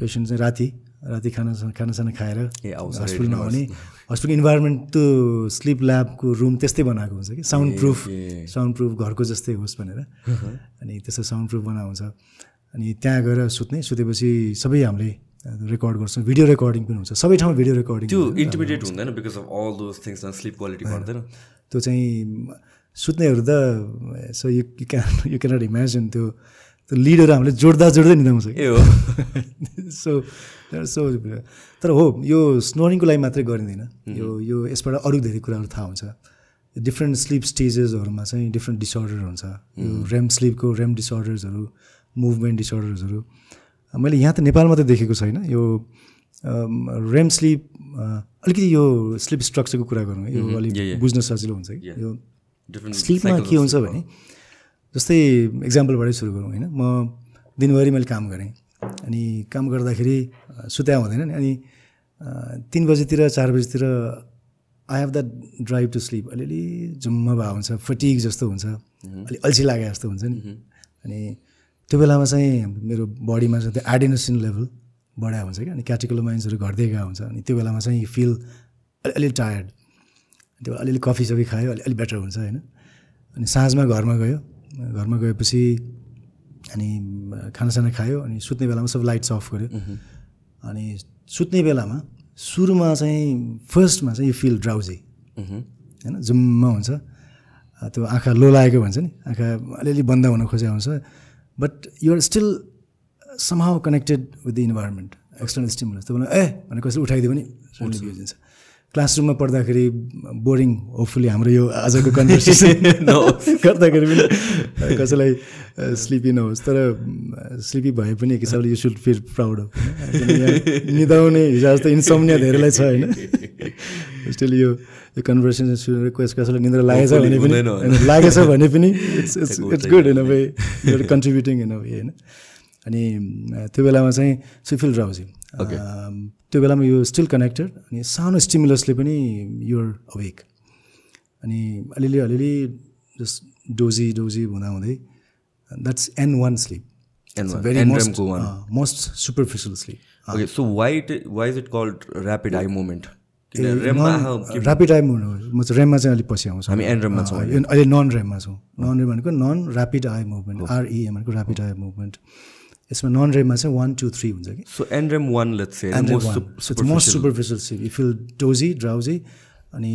पेसेन्ट चाहिँ राति राति खाना खानासाना खाएर हस्पिटल नआउने हस्पिटल इन्भाइरोमेन्ट त्यो स्लिप ल्याबको रुम त्यस्तै बनाएको हुन्छ कि? साउन्ड प्रुफ साउन्ड प्रुफ घरको जस्तै होस् भनेर। अनि त्यस्तो साउन्ड प्रुफ बनाएको हुन्छ अनि त्यहाँ गएर सुत्ने सुतेपछि सबै हामीले रेकर्ड गर्छौँ। भिडियो रेकर्डिङ पनि हुन्छ। सबै ठाउँमा भिडियो रेकर्डिङ त्यो इन्टिमिडिएट हुँदैन because of all those things sleep quality गर्दैन त्यो चाहिँ सुत्नेहरू त so you you can you cannot imagine त्यो त्यो लिडहरू हामीले जोड्दा जोड्दै निदाउँछ ए हो। सो सो तर हो यो स्नोरिङको लागि मात्रै गरिँदैन। यो यो यसबाट अरू धेरै कुराहरू थाहा हुन्छ। डिफ्रेन्ट स्लिप स्टेजेसहरूमा चाहिँ डिफ्रेन्ट डिसअर्डर हुन्छ। यो रेम स्लिपको रेम डिसअर्डर्सहरू मुभमेन्ट डिसअर्डर्सहरू मैले यहाँ त नेपालमा त देखेको छैन। यो रेम स्लिप अलिकति यो स्लिप स्ट्रक्चरको कुरा गरौँ यो अलिक बुझ्न सजिलो हुन्छ कि यो स्लिपमा के हुन्छ भने जस्तै एक्जाम्पलबाटै सुरु गरौँ होइन? म दिनभरि मैले काम गरेँ। अनि काम गर्दाखेरि सुत्या हुँदैन नि। अनि तिन बजीतिर चार बजीतिर I have that drive to sleep अलिअलि जुम्म भएको हुन्छ फटिक जस्तो हुन्छ। अलिक अल्छी लागे जस्तो हुन्छ नि। अनि त्यो बेलामा चाहिँ मेरो बडीमा चाहिँ त्यो एडिनोसिन लेभल बढाएको हुन्छ कि अनि क्याटिकुलोमाइन्सहरू घट्दै गएको हुन्छ। अनि त्यो बेलामा चाहिँ फिल अलि अलि टायर्ड त्यो अलिअलि कफी सफी खायो अलि अलि बेटर हुन्छ होइन। अनि साँझमा घरमा गयो। घरमा गएपछि अनि खानासाना खायो अनि सुत्ने बेलामा सब लाइट्स अफ गऱ्यो अनि सुत्ने बेलामा सुरुमा चाहिँ फर्स्टमा चाहिँ यो फिल ड्राउजी होइन जुम्म हुन्छ। त्यो आँखा लो लागेको भन्छ नि आँखा अलिअलि बन्द हुन खोजेको हुन्छ। But you're still somehow connected with the environment external stimulus त्यो ए! भने कसैले उठाइदियो भने क्लासरुममा पढ्दाखेरि बोरिङ होपफुली हाम्रो यो आजको कन्भर्सेसन गर्दाखेरि पनि कसैलाई स्लिपी नहोस् तर स्लिपी भए पनि एक हिसाबले you should feel proud of निदाउने हिजो जस्तो इन्सम्निया धेरैलाई छ होइन? स्टिल यो यो कन्भर्सेसन सुनेर कसैलाई निन्द्रा लागेछ भने पनि लागेछ भने पनि it's it's it's good in a way you're contributing in a way होइन? अनि त्यो बेलामा चाहिँ सुफिल ड्राउजी त्यो बेलामा यो स्टिल कनेक्टेड अनि सानो स्टिमुलसले पनि युर अवेक अनि अलिअलि अलिअलि जस्ट डोजी डोजी हुँदा हुँदै that's N one sleep very most superficial sleep okay so why why is it called rapid eye movement rapid eye movement चाहिँ रेममा चाहिँ अलिक पछि आउँछ। हामी एन रेममा छौँ अहिले। नन रेममा छौँ। नन रेम भनेको non rapid eye movement REM भनेको ऱ्यापिड आई मुभमेन्ट यसमा नन रेममा चाहिँ वान टू थ्री हुन्छ कि? So NREM one let's say most superficial sleep you feel dozy drowsy अनि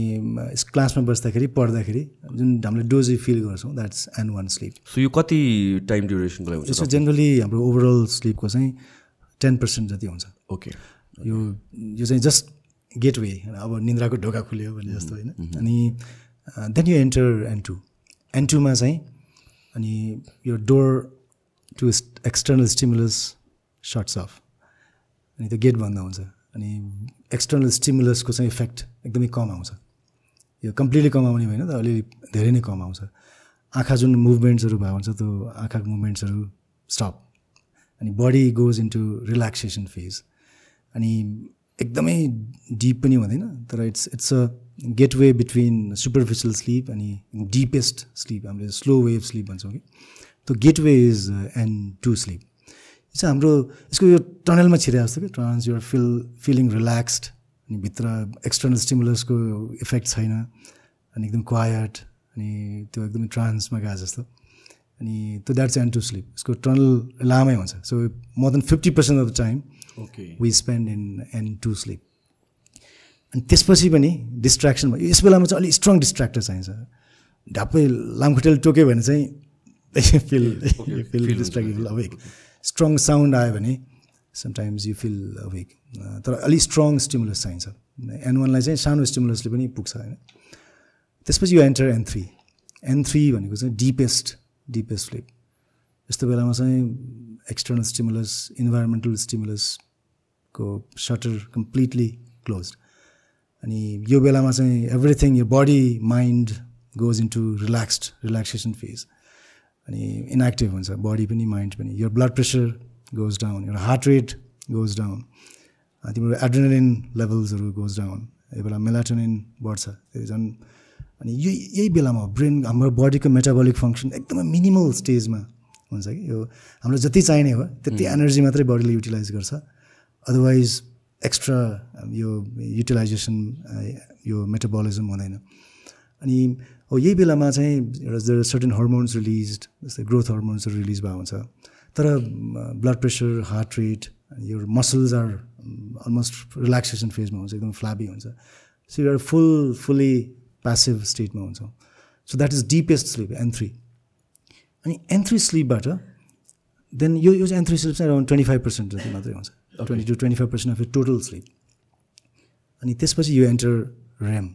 क्लासमा बस्दाखेरि पढ्दाखेरि जुन हामीले डोजी फिल गर्छौँ that's N one sleep so यो कति टाइम ड्युरेसनको लागि यसमा जेनरली हाम्रो ओभरअल स्लिपको चाहिँ टेन पर्सेन्ट जति हुन्छ। ओके यो यो चाहिँ जस्ट गेटवे अब निन्द्राको ढोका खुल्यो भने जस्तो होइन। अनि then you enter N two N टूमा चाहिँ अनि यो door to external stimulus sorts of अनि त्यो गेट बन्द हुन्छ। अनि एक्सटर्नल स्टिमुलसको चाहिँ इफेक्ट एकदमै कम आउँछ। यो कम्प्लिटली कम आउने होइन त अलिअलि धेरै नै कम आउँछ। आँखा जुन मुभमेन्ट्सहरू भएको हुन्छ त्यो आँखाको मुभमेन्ट्सहरू स्टप अनि body goes into relaxation phase अनि एकदमै डिप पनि हुँदैन तर it's it's a gateway between superficial sleep अनि डिपेस्ट स्लिप हामीले स्लो वेभ स्लिप भन्छौँ कि। त्यो gateway is N two sleep यो चाहिँ हाम्रो यसको यो टनलमा छिरे जस्तो कि? Trance you're feel feeling relaxed अनि भित्र एक्सटर्नल स्टिमुलसको इफेक्ट छैन अनि एकदम क्वायट अनि त्यो एकदमै ट्रान्समा गएको जस्तो। अनि त्यो द्याट चाहिँ एन टु स्लिप यसको टनल लामै हुन्छ। So more than fifty percent of the time okay we spend in N two sleep अनि त्यसपछि पनि डिस्ट्र्याक्सन भयो। यस बेलामा चाहिँ अलिक स्ट्रङ डिस्ट्र्याक्टर चाहिन्छ। ढाप्पै लामखुट्टेले टोक्यो भने चाहिँ feel feel distractible awake strong sound आयो भने समटाइम्स यु फिल अवेक तर अलिक स्ट्रङ स्टिमुलस चाहिन्छ एन वानलाई चाहिँ सानो स्टिमुलसले पनि पुग्छ होइन त्यसपछि यो enter N three N three भनेको चाहिँ डिपेस्ट डिपेस्ट स्लिप यस्तो बेलामा चाहिँ एक्सटर्नल स्टिमुलस इन्भाइरोमेन्टल स्टिमुलसको सटर कम्प्लिटली क्लोज अनि यो बेलामा चाहिँ एभ्रिथिङ यो body mind goes into relaxed relaxation phase अनि इनएक्टिभ हुन्छ बडी पनि माइन्ड पनि. यो ब्लड प्रेसर गोज डाउन एउटा हार्ट रेट गोज डाउन तिम्रो एड्रेनलिन लेभल्सहरू गोज डाउन यो बेला मेलाटोनिन बढ्छ त्यो झन् अनि यो यही बेलामा ब्रेन हाम्रो बडीको मेटाबोलिक फङ्सन एकदमै मिनिमल स्टेजमा हुन्छ कि। यो हाम्रो जति चाहिने हो त्यति एनर्जी मात्रै बडीले युटिलाइज गर्छ। अदरवाइज एक्स्ट्रा यो युटिलाइजेसन यो मेटाबोलिजम हुँदैन। अनि हो यही बेलामा चाहिँ एउटा सर्टेन हर्मोन्स रिलिज जस्तै ग्रोथ हर्मोन्सहरू रिलिज भएको हुन्छ। तर ब्लड प्रेसर हार्ट रेट यो मसल्स आर अलमोस्ट रिल्याक्सेसन फेजमा हुन्छ एकदम फ्ल्याबी हुन्छ। So you're full fully passive स्टेटमा हुन्छौँ। So that is deepest sleep N three अनि एन थ्री स्लिपबाट देन यो यो चाहिँ एन थ्री स्लिप चाहिँ अराउन्ड ट्वेन्टी फाइभ पर्सेन्ट जति मात्रै हुन्छ। Twenty to twenty five percent of यो टोटल स्लिप अनि त्यसपछि यो एन्टर रेम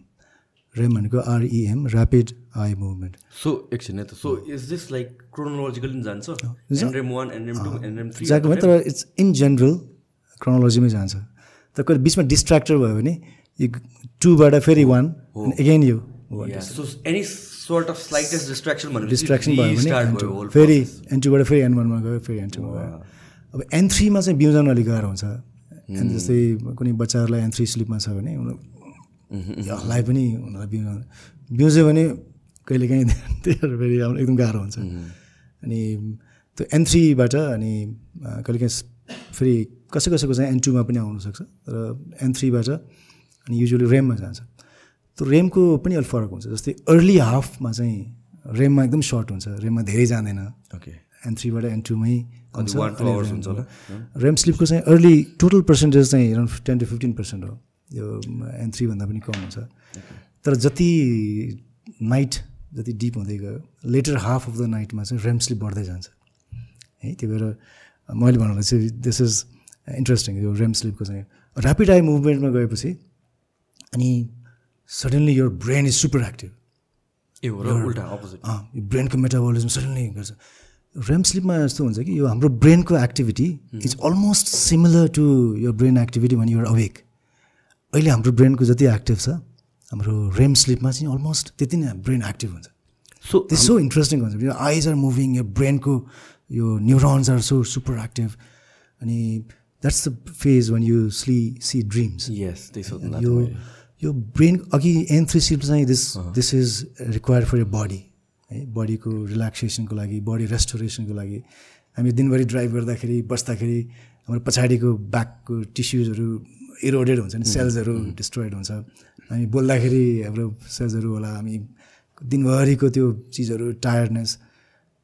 रेम भनेको REM rapid eye movement so एकछिन त। So is this like chronologically जान्छ एक्ज्याक्ट भयो तर इट्स इन जेनरल क्रोनोलोजीमै जान्छ तर कहिले बिचमा डिस्ट्र्याक्टर भयो भने यो टूबाट फेरि वान एगेन यो डिस्ट्र्याक्सन भयो भने फेरि एन टूबाट फेरि एन वानमा गयो फेरि एन टूमा गयो। अब एन थ्रीमा चाहिँ बिउजाउनु अलिक गाह्रो हुन्छ। एन जस्तै कुनै बच्चाहरूलाई एन थ्री स्लिपमा छ भने लाई पनि उनीहरूलाई बिउजाउनु बिउज्यो भने कहिलेकाहीँ फेरि हाम्रो एकदम गाह्रो हुन्छ। अनि त्यो एन थ्रीबाट अनि कहिलेकाहीँ फेरि कसै कसैको चाहिँ एन टूमा पनि आउनसक्छ तर एन थ्रीबाट अनि युजली रेममा जान्छ। त्यो रेमको पनि अलिक फरक हुन्छ जस्तै अर्ली हाफमा चाहिँ रेममा एकदम सर्ट हुन्छ रेममा धेरै जाँदैन। ओके एन थ्रीबाट एन टूमै रेम स्लिपको चाहिँ अर्ली टोटल पर्सेन्टेज चाहिँ around ten to fifteen percent हो। यो एन थ्रीभन्दा पनि कम हुन्छ। तर जति नाइट जति डिप हुँदै गयो लेटर हाफ अफ द नाइटमा चाहिँ रेम स्लिप बढ्दै जान्छ। है त्यही भएर मैले भन्नुलाई चाहिँ दिस इज इन्ट्रेस्टिङ यो रेम स्लिपको चाहिँ ऱ्यापिड आई मुभमेन्टमा गएपछि अनि सडन्ली यो ब्रेन इज सुपर एक्टिभ ए हो उल्टा अपोजिट यो ब्रेनको मेटाबोलिजम सडन्ली गर्छ। रेम स्लिपमा यस्तो हुन्छ कि यो हाम्रो ब्रेनको activity is almost similar to यो ब्रेन एक्टिभिटी भने युआर अवेक अहिले हाम्रो ब्रेनको जति एक्टिभ छ हाम्रो रेम स्लिपमा चाहिँ अलमोस्ट त्यति नै ब्रेन एक्टिभ हुन्छ। सो त्यो सो इन्ट्रेस्टिङ हुन्छ यो आइज आर मुभिङ यो ब्रेनको यो neurons are so super active अनि that's the phase when you sleep see dreams yes यो यो ब्रेन अघि एन थ्री स्लिप चाहिँ this this is required for your body है। बडीको रिल्याक्सेसनको लागि बडी रेस्टोरेसनको लागि। हामी दिनभरि ड्राइभ गर्दाखेरि बस्दाखेरि हाम्रो पछाडिको ब्याकको टिस्युजहरू इरोडेड हुन्छ नि सेल्सहरू डिस्ट्रोइड हुन्छ। हामी बोल्दाखेरि हाम्रो सेल्सहरू होला हामी दिनभरिको त्यो चिजहरू टायर्डनेस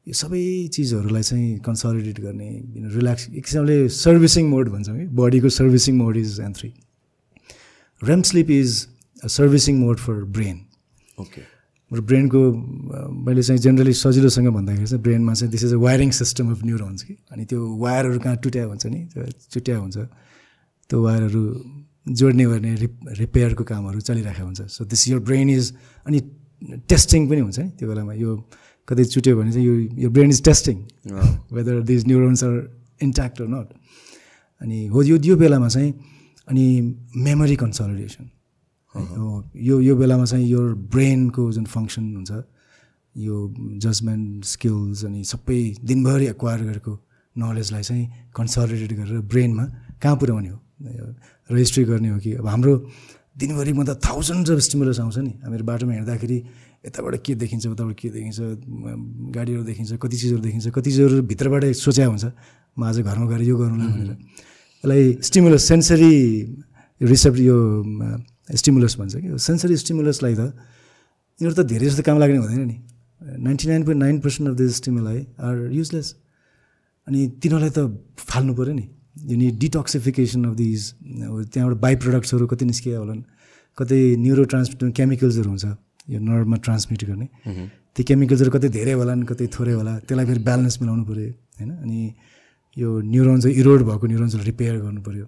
यो सबै चिजहरूलाई चाहिँ कन्सलिडेट गर्ने रिल्याक्स एक किसिमले सर्भिसिङ मोड भन्छौँ कि बडीको servicing mode is N three REM sleep is a servicing mode for brain okay हाम्रो ब्रेनको मैले चाहिँ जेनरली सजिलोसँग भन्दाखेरि चाहिँ ब्रेनमा चाहिँ this is a wiring system of neurons कि। अनि त्यो वायरहरू कहाँ टुट्या हुन्छ नि त्यो चुट्या हुन्छ। त्यो वायरहरू जोड्ने गर्ने रिप रिपेयरको कामहरू चलिरहेको हुन्छ। So this your brain is अनि टेस्टिङ पनि हुन्छ नि त्यो बेलामा। यो कतै चुट्यो भने चाहिँ यो यो brain is testing whether these neurons are intact or not अनि हो यो यो बेलामा चाहिँ अनि मेमोरी कन्सलिडेसन यो यो बेलामा चाहिँ यो ब्रेनको जुन फङ्सन हुन्छ यो जजमेन्ट स्किल्स अनि सबै दिनभरि एक्वायर गरेको नलेजलाई चाहिँ कन्सलिडेट गरेर ब्रेनमा कहाँ पुर्याउने हो? रेजिस्ट्री गर्ने हो कि? अब हाम्रो दिनभरिमा त थाउजन्ड्स अफ स्टिमुलस आउँछ नि। हामीहरू बाटोमा हिँड्दाखेरि यताबाट के देखिन्छ उताबाट के देखिन्छ गाडीहरू देखिन्छ कति चिजहरू देखिन्छ कति चिजहरू भित्रबाटै सोच्या हुन्छ। म आज घरमा गएर यो गरौँला भनेर। यसलाई स्टिमुलस सेन्सरी रिसेप्ट यो स्टिमुलस भन्छ कि? सेन्सरी स्टिमुलसलाई त यिनीहरू त धेरै जस्तो काम लाग्ने हुँदैन नि। Ninety nine point nine percent of the stimuli are useless. अनि तिनीहरूलाई त फाल्नु पऱ्यो नि। यो नि डिटक्सिफिकेसन अफ दिज त्यहाँबाट बाई प्रडक्ट्सहरू कति निस्किया होलान्। कतै न्युरो ट्रान्समिट केमिकल्सहरू हुन्छ यो नर्भमा ट्रान्समिट गर्ने। त्यो केमिकल्सहरू कतै धेरै होलान् कतै थोरै होला त्यसलाई फेरि ब्यालेन्स मिलाउनु पऱ्यो होइन? अनि यो न्युरोन्स इरोड भएको न्युरोन्सहरू रिपेयर गर्नु पऱ्यो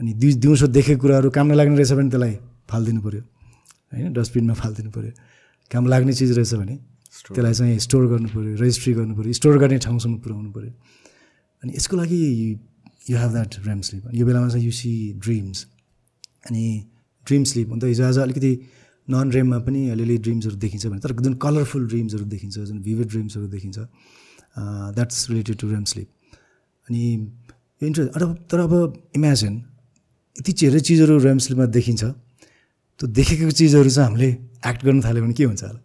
अनि दिउ दिउँसो देखेको कुराहरू काम नलाग्ने रहेछ भने त्यसलाई फालिदिनु पऱ्यो होइन? डस्टबिनमा फालिदिनु पऱ्यो काम लाग्ने चिज रहेछ भने त्यसलाई चाहिँ स्टोर गर्नु पऱ्यो रेजिस्ट्री गर्नु पऱ्यो स्टोर गर्ने ठाउँसम्म पुऱ्याउनु पऱ्यो अनि यसको लागि you have that dream sleep यो बेलामा चाहिँ यु सी ड्रिम्स अनि ड्रिम स्लिप अन्त हिजो आज अलिकति नन ड्रिममा पनि अलिअलि ड्रिम्सहरू देखिन्छ भने तर जुन कलरफुल ड्रिम्सहरू देखिन्छ जुन भिभिड ड्रिम्सहरू देखिन्छ that's related to dream sleep अनि इन्ट्रेस्ट अब तर अब इमेजिन यति धेरै चिजहरू ऱ्याम स्लिपमा देखिन्छ त्यो देखेको चिजहरू चाहिँ हामीले एक्ट गर्न थाल्यो भने के हुन्छ होला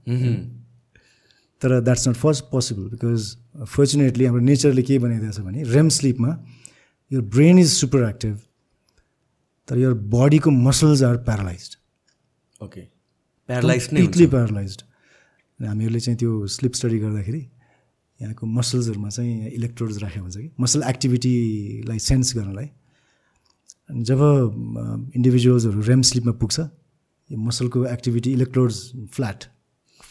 तर that's not first possible because fortunately हाम्रो नेचरले के बनाइदिएको छ भने रेम स्लिपमा यो ब्रेन इज सुपर एक्टिभ तर यो बडीको muscles are paralyse okay paralyse completely paralyse हामीहरूले चाहिँ त्यो स्लिप स्टडी गर्दाखेरि यहाँको मसल्सहरूमा चाहिँ इलेक्ट्रोड्स राखेको हुन्छ कि मसल एक्टिभिटीलाई सेन्स गर्नलाई। अनि जब इन्डिभिजुअल्सहरू रेम स्लिपमा पुग्छ यो मसलको activity electrodes flat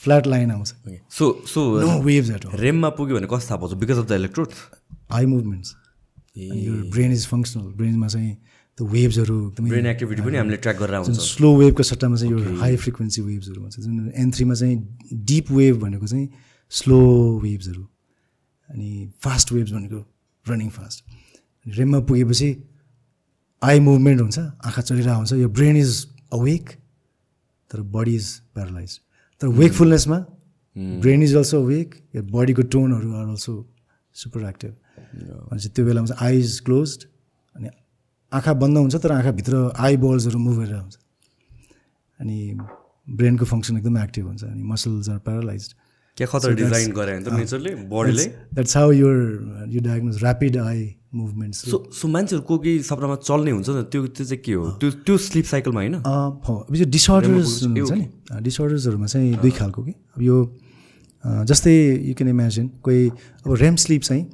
flat line आउँछ। सो सो नो वेभ्स रेममा पुग्यो भने कस्तो थाहा पाउँछ? Because of the electrode eye movements यो ब्रेन इज फङ्सनल ब्रेनमा चाहिँ त्यो वेभ्सहरू ब्रेन एक्टिभिटी पनि हामीले ट्र्याक गरेर आउँछ। स्लो वेभको सट्टामा चाहिँ यो हाई फ्रिक्वेन्सी वेभ्सहरू भन्छ। जुन एन थ्रीमा चाहिँ डिप वेभ भनेको चाहिँ स्लो वेभ्सहरू अनि फास्ट वेभ्स भनेको रनिङ फास्ट रेममा पुगेपछि आई मुभमेन्ट हुन्छ आँखा चलिरहेको हुन्छ। यो ब्रेन इज अवेक तर बडी इज प्यारालाइज तर वेकफुलनेसमा ब्रेन इज अल्सो अवेक यो बडीको टोनहरू आर अल्सो सुपर एक्टिभ भनेपछि त्यो बेलामा चाहिँ आई इज क्लोज अनि आँखा बन्द हुन्छ तर आँखाभित्र आई बल्सहरू मुभ गरेर हुन्छ अनि ब्रेनको फङ्सन एकदम एक्टिभ हुन्छ अनि मसल्स आर प्यारालाइज क्या खतरा डिजाइन गरे नेचरले बडीले that's how you're you diagnose rapid eye movements so so मान्छेहरू को सपनामा चल्ने हुन्छ नि त्यो त्यो चाहिँ के हो? त्यो त्यो स्लिप साइकलमा होइन? अब यो डिसअर्डर्स हुन्छ नि। डिसअर्डर्सहरूमा चाहिँ दुई खालको कि? अब यो जस्तै यु क्यान इमेजिन कोही अब रेम स्लिप चाहिँ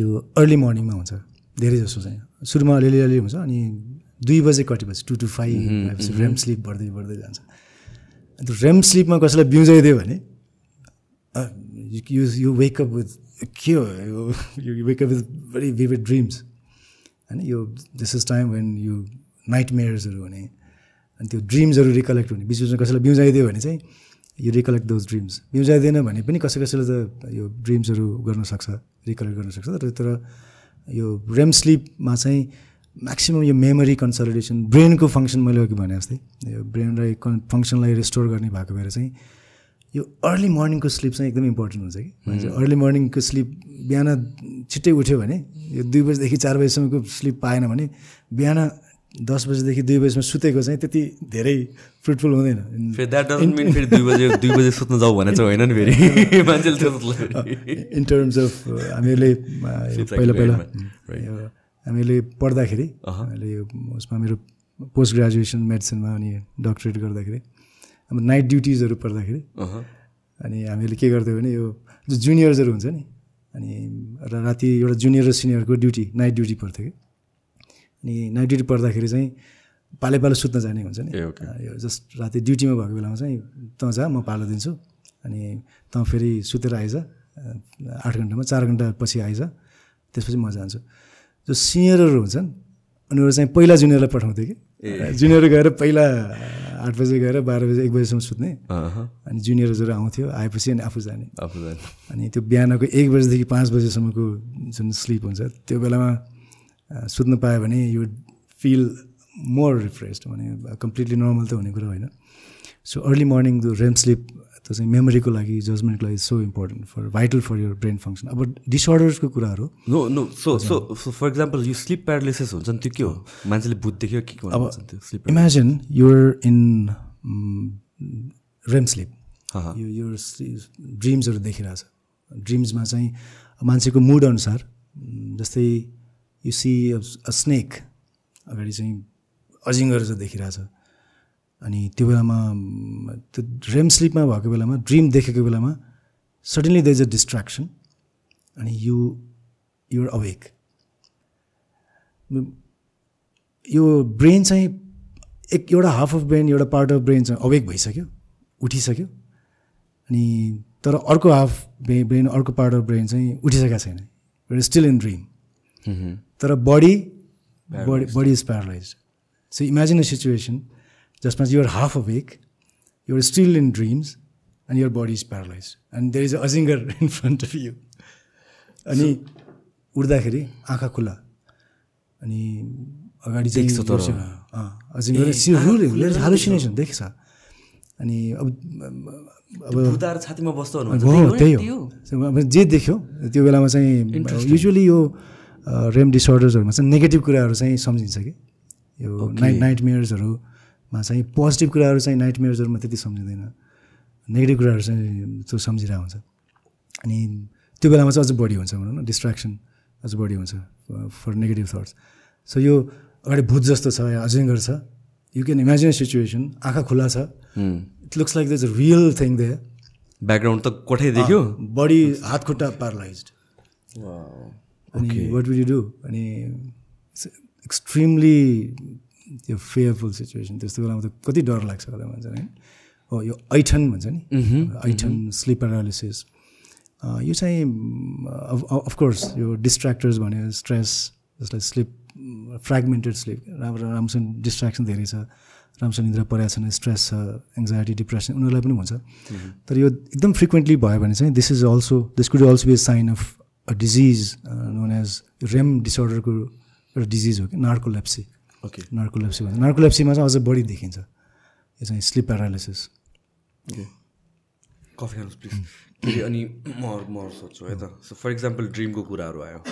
यो अर्ली मर्निङमा हुन्छ। धेरै जसो चाहिँ। सुरुमा अलिअलि अलिअलि हुन्छ अनि दुई बजे कटेपछि two to five REM sleep बढ्दै बढ्दै जान्छ। अनि त्यो रेम स्लिपमा कसैलाई बिउजाइदियो भने यु यु वेकअप विथ के हो यो? You wake up with very vivid dreams होइन यो this is time when you night मेयर्सहरू हुने अनि त्यो ड्रिम्सहरू रिकलेक्ट हुने। बिच बिचमा कसैलाई बिउजाइदियो भने चाहिँ यु रिकलेक्ट दोज ड्रिम्स बिउजाइदिएन भने पनि कसै कसैले त यो ड्रिम्सहरू गर्न सक्छ रिकलेक्ट गर्न सक्छ तर तर यो रेम स्लिपमा चाहिँ म्याक्सिमम् यो मेमोरी कन्सलिडेसन ब्रेनको फङ्सन मैले अघि भने जस्तै यो ब्रेनलाई कन् फङ्सनलाई रेस्टोर गर्ने भएको भएर चाहिँ यो अर्ली मर्निङको स्लिप चाहिँ एकदम इम्पोर्टेन्ट हुन्छ कि। अर्ली मर्निङको स्लिप बिहान छिट्टै उठ्यो भने यो दुई बजीदेखि चार बजीसम्मको स्लिप पाएन भने बिहान दस बजीदेखि दुई बजीसम्म सुतेको चाहिँ त्यति धेरै फ्रुटफुल हुँदैन। होइन इन टर्म्स अफ हामीहरूले पहिला पहिला हामीले पढ्दाखेरि हामीले यो उसमा मेरो पोस्ट ग्रेजुएसन मेडिसिनमा अनि डक्टरेट गर्दाखेरि अब नाइट ड्युटिजहरू पर्दाखेरि अनि हामीले के गर्थ्यौँ भने यो जुनियर्सहरू हुन्छ नि अनि राति एउटा जुनियर र सिनियरको ड्युटी नाइट ड्युटी पर्थ्यो कि। अनि नाइट ड्युटी पर्दाखेरि चाहिँ पाले पालो सुत्न जाने हुन्छ नि। यो जस्ट राति ड्युटीमा भएको बेलामा चाहिँ तँ जा म पालो दिन्छु। अनि तँ फेरि सुतेर आइज आठ घन्टामा चार घन्टा पछि आइज त्यसपछि म जान्छु। जो सिनियरहरू हुन्छन् उनीहरू चाहिँ पहिला जुनियरलाई पठाउँथ्यो कि? जुनियर गएर पहिला आठ बजे गएर बाह्र बजे एक बजीसम्म सुत्ने। अनि जुनियर्सहरू आउँथ्यो आएपछि अनि आफू जाने। आफू जाने। अनि त्यो बिहानको एक बजीदेखि पाँच बजीसम्मको जुन स्लिप हुन्छ त्यो बेलामा सुत्न पायो भने यु फिल मोर रिफ्रेस्ड भने कम्प्लिटली नर्मल त हुने कुरा होइन। सो अर्ली मर्निङ त्यो रेम स्लिप त्यो चाहिँ मेमोरीको लागि जजमेन्टको लागि so important for vital for your brain function अब डिसअर्डर्सको कुराहरू? No no so so for example यो स्लिप प्यारालिसिस हुन्छ नि त्यो के हो? मान्छेले बुझ्दैथ्यो के त्यो sleep imagine you're in REM sleep. यो यो ड्रिम्सहरू देखिरहेछ। ड्रिम्समा चाहिँ मान्छेको मुड अनुसार जस्तै यु सी अ स्नेक अगाडि चाहिँ अजिङ्गर चाहिँ देखिरहेछ। अनि त्यो बेलामा त्यो रेम स्लिपमा भएको बेलामा ड्रिम देखेको बेलामा suddenly there is a distraction अनि यु युआर अवेक यो ब्रेन चाहिँ एक एउटा हाफ अफ ब्रेन एउटा पार्ट अफ ब्रेन चाहिँ अवेक भइसक्यो उठिसक्यो। अनि तर अर्को हाफ ब्रे ब्रेन अर्को पार्ट अफ ब्रेन चाहिँ उठिसकेको छैन। स्टिल इन ड्रिम तर body body body is paralyse so imagine a situation जसमा you're half awake you're still in dreams and your body is paralyse and there is a अजिङ्गर in front of you अनि उठ्दाखेरि आँखा खुल्ला अनि अगाडि चाहिँ। अँ, हालुसिनेसन देख्छ अनि अब अब छातीमा हो त्यही हो अब जे देख्यो त्यो बेलामा चाहिँ युजली यो रेम डिसअर्डर्सहरूमा चाहिँ नेगेटिभ कुराहरू चाहिँ सम्झिन्छ कि? यो नाइट नाइट मेयर्सहरूमा चाहिँ पोजिटिभ कुराहरू चाहिँ नाइट मेयर्सहरूमा त्यति सम्झिँदैन। नेगेटिभ कुराहरू चाहिँ त्यो सम्झिरहेको हुन्छ। अनि त्यो बेलामा चाहिँ अझ बढी हुन्छ भनौँ न डिस्ट्र्याक्सन अझ बढी हुन्छ फर नेगेटिभ थट्स सो यो अगाडि भूत जस्तो छ या अजिङ्गर छ यु क्यान इमेजिन सिचुएसन आँखा खुल्ला छ। It looks like this real thing the background त कोठै देख्यो बडी हात खुट्टा प्यारलाइज अनि वाट विल यु डु अनि एक्सट्रिमली त्यो फेयरफुल सिचुएसन त्यस्तो बेलामा त कति डर लाग्छ होला भन्छ होइन हो यो ऐठन भन्छ नि? ऐठन स्लिप प्यारालिसिस यो चाहिँ अफकोर्स यो डिस्ट्र्याक्टर्स भन्यो स्ट्रेस जसलाई स्लिप फ्रेगमेन्टेड स्लिप राम्रो राम्रोसँग डिस्ट्र्याक्सन धेरै छ राम्रोसँग निद्रा परेको छैन स्ट्रेस छ एङ्जाइटी डिप्रेसन उनीहरूलाई पनि हुन्छ। तर यो एकदम फ्रिक्वेन्टली भयो भने चाहिँ this is also this could also be a sign of a disease known as REM डिसअर्डरको एउटा डिजिज हो कि नार्कोलेप्सी ओके नार्कोलेप्सी भन्छ नार्कोलेप्सीमा चाहिँ अझ बढी देखिन्छ। यो चाहिँ स्लिप प्यारालिसिस कफी खानुहोस् प्लिज अरे अनि म म सोध्छु है त। सो फर इक्जाम्पल ड्रिमको कुराहरू आयो।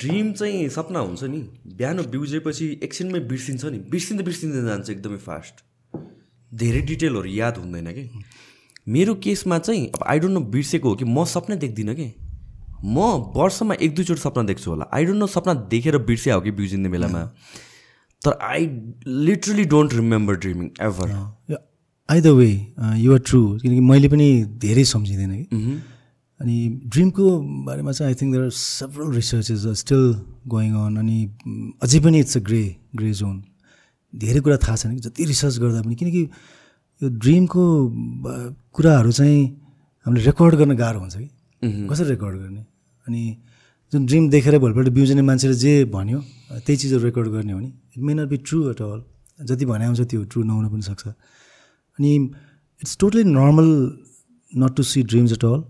ड्रिम चाहिँ सपना हुन्छ नि। बिहान बिउजेपछि एकछिनमै बिर्सिन्छ नि। बिर्सिँदै बिर्सिँदै जान्छ एकदमै फास्ट धेरै डिटेलहरू याद हुँदैन कि? मेरो केसमा चाहिँ अब आई डोन्ट नो बिर्सेको हो कि म सपना देख्दिनँ कि? म वर्षमा एक दुईचोटि सपना देख्छु होला। आई डोन्ट नो सपना देखेर बिर्सिया हो कि बिउजिने बेलामा। तर I literally don't remember dreaming ever either way you're true किनकि मैले पनि धेरै सम्झिँदैन कि। अनि ड्रिमको बारेमा चाहिँ I think there are several researches are still going on अनि अझै पनि it's a grey grey zone धेरै कुरा थाहा छैन कि जति रिसर्च गर्दा पनि। किनकि यो ड्रिमको कुराहरू चाहिँ हामीले रेकर्ड गर्न गाह्रो हुन्छ कि। कसरी रेकर्ड गर्ने? अनि जुन ड्रिम देखेर भोलिपल्ट बिउजने मान्छेले जे भन्यो त्यही चिजहरू रेकर्ड गर्ने हो नि। It may not be true at all जति भने आउँछ त्यो ट्रु नहुन पनि सक्छ। अनि it's totally normal not to see dreams at all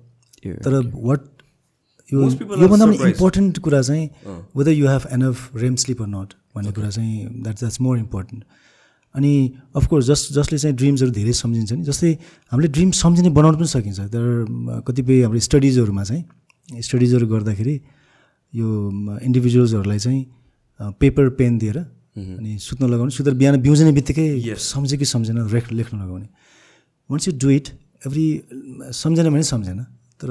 तर वाट यो योभन्दा पनि. इम्पोर्टेन्ट कुरा चाहिँ whether you have enough REM sleep or not भन्ने कुरा चाहिँ द्याट द्याट्स मोर इम्पोर्टेन्ट अनि अफकोर्स जस जसले चाहिँ ड्रिम्सहरू धेरै सम्झिन्छ नि। जस्तै हामीले ड्रिम सम्झिने बनाउनु पनि सकिन्छ। तर कतिपय हाम्रो स्टडिजहरूमा चाहिँ स्टडिजहरू गर्दाखेरि यो इन्डिभिजुअल्सहरूलाई चाहिँ पेपर पेन दिएर अनि सुत्न लगाउने सुतेर बिहान बिउजने बित्तिकै सम्झ्यो कि सम्झेन रेख लेख्न लगाउने। Once you do it every सम्झेन भने सम्झेन तर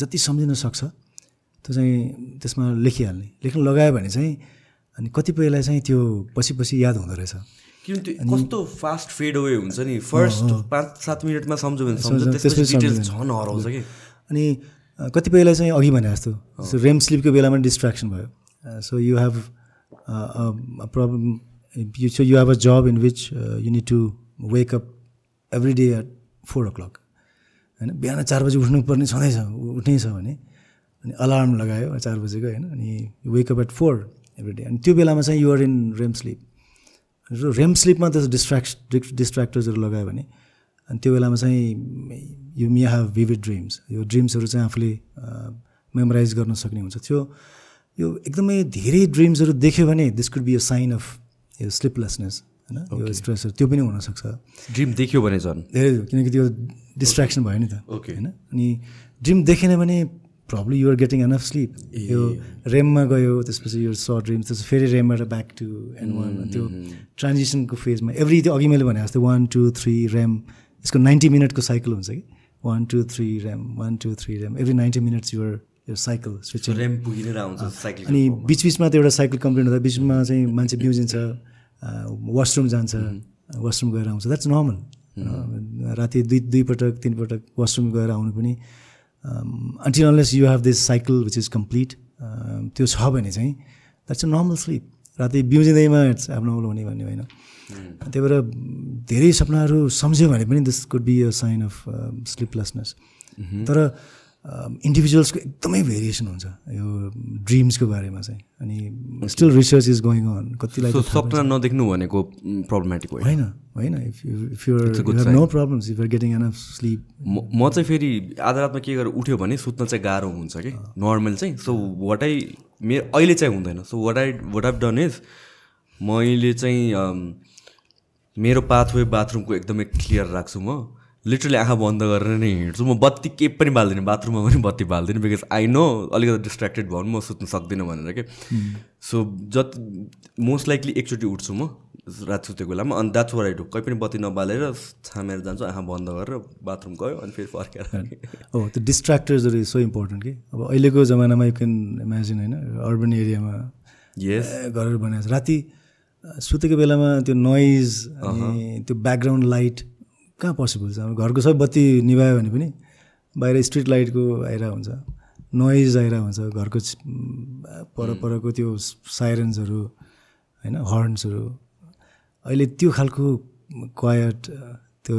जति सम्झिन सक्छ त्यो चाहिँ त्यसमा लेखिहाल्ने। लेख्न लगायो भने चाहिँ अनि कतिपयलाई चाहिँ त्यो पछि पछि याद हुँदो रहेछ। किन त्यो कस्तो फास्ट फेड अवे हुन्छ नि? फर्स्ट पाँच सात मिनटमा सम्झ्यो भने सम्झ त्यसपछि। झन् हराउँछ कि? अनि कतिपयलाई चाहिँ अघि भने जस्तो। सो रेम स्लिपको बेलामा डिस्ट्र्याक्सन भयो। So you have problem you so you have a job in which you need to wake up every day at four o'clock होइन? बिहान चार बजी उठ्नुपर्ने छँदैछ उठ्नै छ भने। अनि अलार्म लगायो चार बजीको होइन? अनि wake up at four every day अनि त्यो बेलामा चाहिँ you're in REM sleep REM स्लिपमा त डिस्ट्र्याक्ट डिस्ट्र्याक्टर्सहरू लगायो भने। अनि त्यो बेलामा चाहिँ you may have vivid dreams यो ड्रिम्सहरू चाहिँ आफूले मेमोराइज गर्न सक्ने हुन्छ। त्यो यो एकदमै धेरै ड्रिम्सहरू देख्यो भने this could be a sign of यो स्लिपलेसनेस होइन? यो स्ट्रेसहरू त्यो पनि हुनसक्छ। ड्रिम देख्यो भने झन्। धेरै किनकि त्यो डिस्ट्र्याक्सन भयो नि त। Okay. होइन? अनि ड्रिम देखेन भने problem you're getting enough sleep यो रेममा गयो त्यसपछि यो सर्ट ड्रिम त्यसपछि फेरि रेमबाट ब्याक टु एन्ड वान त्यो ट्रान्जिसनको फेजमा एभ्री त्यो अघि मैले भने जस्तो वान टू थ्री रेम यसको नाइन्टी मिनटको साइकल हुन्छ कि? One two three REM one two three REM every ninety minutes you're यो साइकल स्विचिङ रेम पुगि नै आउँछ साइकल अनि बिचबिचमा त्यो एउटा साइकल कम्प्लेन हुँदा बिचमा चाहिँ मान्छे बिउजिन्छ वासरुम जान्छ वासरुम गएर आउँछ। द्याट्स नर्मल राति दुई दुईपटक तिनपटक वासरुम गएर आउनु पनि until unless you have this cycle which is complete त्यो छ भने चाहिँ द्याट्स अ नर्मल स्लिप राति बिउजिँदैमा इट्स एबनर्मल हुने भन्ने होइन। त्यही भएर धेरै सपनाहरू सम्झ्यो भने पनि this could be a sign of sleeplessness तर इन्डिभिजुअल्सको एकदमै भेरिएसन हुन्छ यो ड्रिम्सको बारेमा चाहिँ। अनि still research is going on कतिलाई सपना नदेख्नु भनेको प्रब्लमेटिक होइन होइन if you if you're no problems if you're getting an sleep म चाहिँ फेरि आधा रातमा के गरेर उठ्यो भने सुत्न चाहिँ गाह्रो हुन्छ कि? नर्मल चाहिँ। सो वाट आई मेरो अहिले चाहिँ हुँदैन। So what I what I've done is मैले चाहिँ um, मेरो पाथवे बाथरुमको एकदमै क्लियर राख्छु म। लिटरली आँखा बन्द गरेर नै हिँड्छु। म बत्ती केही पनि बाल्दिनँ बाथरुममा पनि बत्ती बाल्दिनँ बिकज आई नो अलिकति डिस्ट्र्याक्टेड भयो भने म सुत्नु सक्दिनँ भनेर कि। सो जति मोस्ट लाइकली एकचोटि उठ्छु म रात सुतेको बेलामा अनि द्याट्स वर आई डु कहीँ पनि बत्ती नबालेर छामेर जान्छु आँखा बन्द गरेर बाथरुम गयो अनि फेरि फर्केर हो त्यो डिस्ट्र्याक्टर्सहरू सो इम्पोर्टेन्ट कि। अब अहिलेको जमानामा यु क्यान इमेजिन होइन अर्बन एरियामा यस घरहरू बनाएको छ राति सुतेको बेलामा त्यो नोइज अनि त्यो ब्याकग्राउन्ड लाइट कहाँ पोसिबल छ? घरको सबै बत्ती निभायो भने पनि बाहिर स्ट्रिट लाइटको आइरहेको हुन्छ। नोइज आइरहेको हुन्छ घरको पर परको त्यो साइरन्सहरू होइन हर्न्सहरू। अहिले त्यो खालको क्वायट त्यो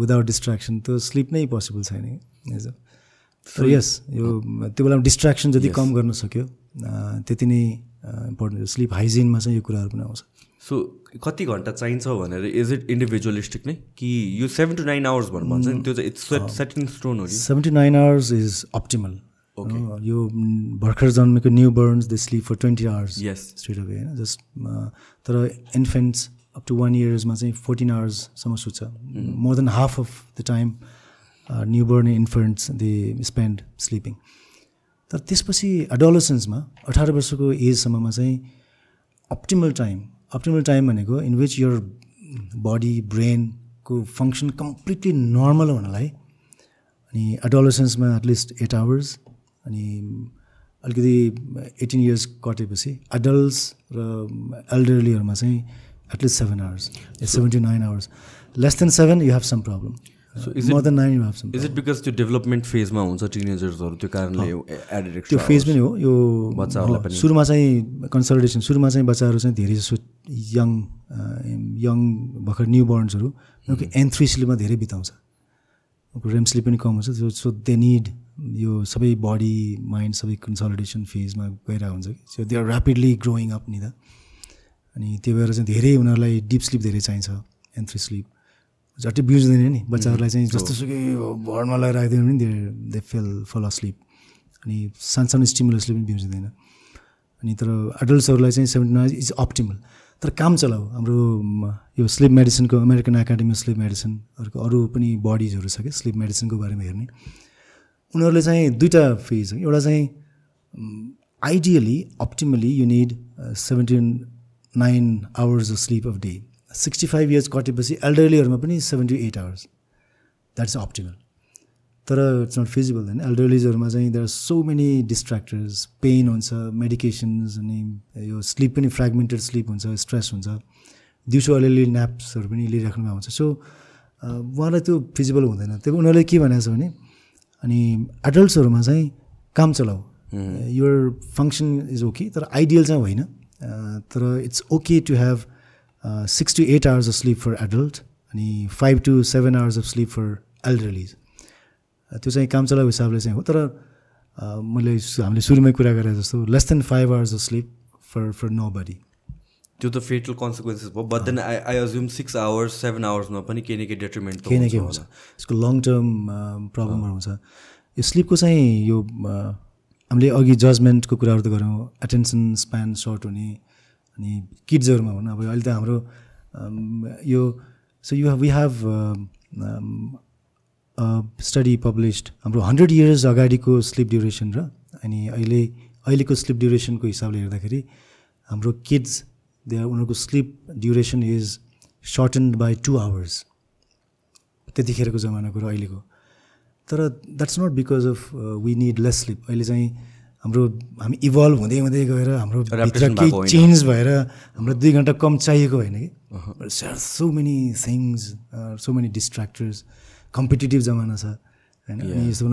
विदाउट डिस्ट्र्याक्सन त्यो स्लिप नै पोसिबल छैन कि? तर यस यो त्यो बेलामा डिस्ट्र्याक्सन जति कम गर्न सक्यो त्यति नै इम्पोर्टेन्ट। स्लिप हाइजिनमा चाहिँ यो कुराहरू पनि आउँछ। सो कति घन्टा चाहिन्छ भनेर इज इट इन्डिभिजुअलिस्टिक नै? कि यो सेभेन टु नाइन आवर्स भन्नु भन्छ नि त्यो चाहिँ इट्स सेट इन स्टोन हो कि seven to nine hours is optimal यो भर्खर जन्मेको newborns the sleep for twenty hours yes straight away होइन? जस्ट तर इन्फेन्ट्स अप टु वान इयर्समा चाहिँ फोर्टिन आवर्ससम्म सुत्छ। More than half of the time newborn infants they spend sleeping तर त्यसपछि एडोलोसेन्समा अठार वर्षको एजसम्ममा चाहिँ अप्टिमल टाइम अप्टिमल टाइम भनेको इन विच यर बडी ब्रेनको फङ्सन कम्प्लिटली नर्मल हुनलाई अनि एडोलोसेन्समा एटलिस्ट एट आवर्स अनि अलिकति एटिन इयर्स कटेपछि एडल्ट्स र एल्डरलीहरूमा चाहिँ at least seven hours seventy nine hours less than seven you have some problem then nine some is it because त्यो development फेजमा हुन्छ टिनेजर्सहरू त्यो कारणले एडेड त्यो फेज पनि हो। यो बच्चाहरूलाई सुरुमा चाहिँ कन्सल्टेसन सुरुमा चाहिँ बच्चाहरू चाहिँ धेरै जसो यङ यङ भर्खर न्यु बर्न्सहरू उनीहरूको एन थ्री स्लिपमा धेरै बिताउँछ। रेम स्लिप पनि कम हुन्छ। सो दे निड यो सबै बडी माइन्ड सबै कन्सल्टेसन फेजमा गइरहेको हुन्छ कि। So they are rapidly growing up नि त। अनि त्यो भएर चाहिँ धेरै उनीहरूलाई डिप स्लिप धेरै चाहिन्छ एन थ्री स्लिप झट्टै बिउजिँदैन नि बच्चाहरूलाई चाहिँ जस्तोसुकै भरमा लगाएर राखिदियो भने they they fell fall sleep अनि सानो सानो स्टिमुलसले पनि बिउजिँदैन अनि तर एडल्ट्सहरूलाई चाहिँ सेभेन्टी नाइन इज अप्टिमल तर काम चलाऊ हाम्रो यो स्लिप मेडिसिनको अमेरिकन एकाडेमी अफ स्लिप मेडिसिनहरूको अरू पनि बडिजहरू छ कि स्लिप मेडिसिनको बारेमा हेर्ने। उनीहरूले चाहिँ दुईवटा फेज एउटा चाहिँ ideally optimally you need seventeen nine hours of sleep of day sixty five years कटेपछि एल्डरलीहरूमा पनि seventy eight hours that's optimal तर इट्स नट फिजिबल होइन एल्डरलिजहरूमा चाहिँ there are so many distractors pain हुन्छ मेडिकेसन्स अनि यो स्लिप पनि फ्रेगमेन्टेड स्लिप हुन्छ स्ट्रेस हुन्छ. दिउँसो अलिअलि न्याप्सहरू पनि लिइराख्नुमा हुन्छ. सो उहाँलाई त्यो फिजिबल हुँदैन. त्यो उनीहरूले के भनेको छ भने अनि एडल्ट्सहरूमा चाहिँ काम चलाऊ। युर फङ्सन इज ओके तर आइडियल चाहिँ होइन। अ, तर it's okay to have six to eight hours of sleep for adult अनि five to seven hours of sleep for elderlies त्यो चाहिँ काम चलाएको हिसाबले चाहिँ हो तर अ, मैले हामीले सुरुमै कुरा गरे जस्तो less than five hours of sleep for for nobody त्यो त फेटल कन्सिक्वेन्सेस भयो but then I I assume six hours seven आवर्समा पनि केही न केही डेट्रिमेन्ट केही न केही हुन्छ। यसको लङ टर्म प्रब्लमहरू हुन्छ। यो स्लिपको चाहिँ यो अ, हामीले अघि जजमेन्टको कुराहरू त गऱ्यौँ। एटेन्सन स्प्यान सर्ट हुने अनि किड्सहरूमा भनौँ अब अहिले त हाम्रो यो so you we have study published हाम्रो हन्ड्रेड इयर्स अगाडिको स्लिप ड्युरेसन र अनि अहिले अहिलेको स्लिप ड्युरेसनको हिसाबले हेर्दाखेरि हाम्रो किड्स दे उनीहरूको sleep duration is shortened by two hours त्यतिखेरको जमानाको र अहिलेको। तर that's not because of we need less sleep अहिले चाहिँ हाम्रो हामी इभल्भ हुँदै हुँदै गएर हाम्रो भित्र केही चेन्ज भएर हाम्रो दुई घन्टा कम चाहिएको होइन कि। So many things so many distractors competitive जमाना छ होइन। यस्तो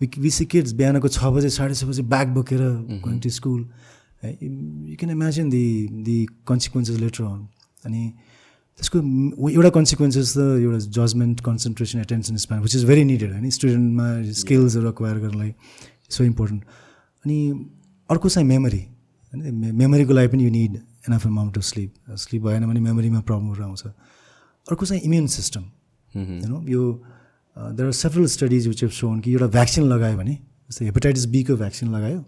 बिसी किड्स बिहानको छ बजे साढे छ बजे ब्याग बोकेर going to school you can imagine the the consequences later on अनि त्यसको एउटा कन्सिक्वेन्सेस त एउटा judgement concentration attention span which is very needed होइन। स्टुडेन्टमा स्किल्सहरू एक्वायर गर्नलाई सो इम्पोर्टेन्ट अनि अर्को चाहिँ मेमोरी होइन मेमोरीको लागि पनि you need enough amount of sleep sleep भएन भने मेमोरीमा प्रब्लमहरू आउँछ अर्को चाहिँ इम्युन सिस्टम होइन यो there are several studies which have shown कि एउटा भ्याक्सिन लगायो भने जस्तै हेपाटाइटिस बीको भ्याक्सिन लगायो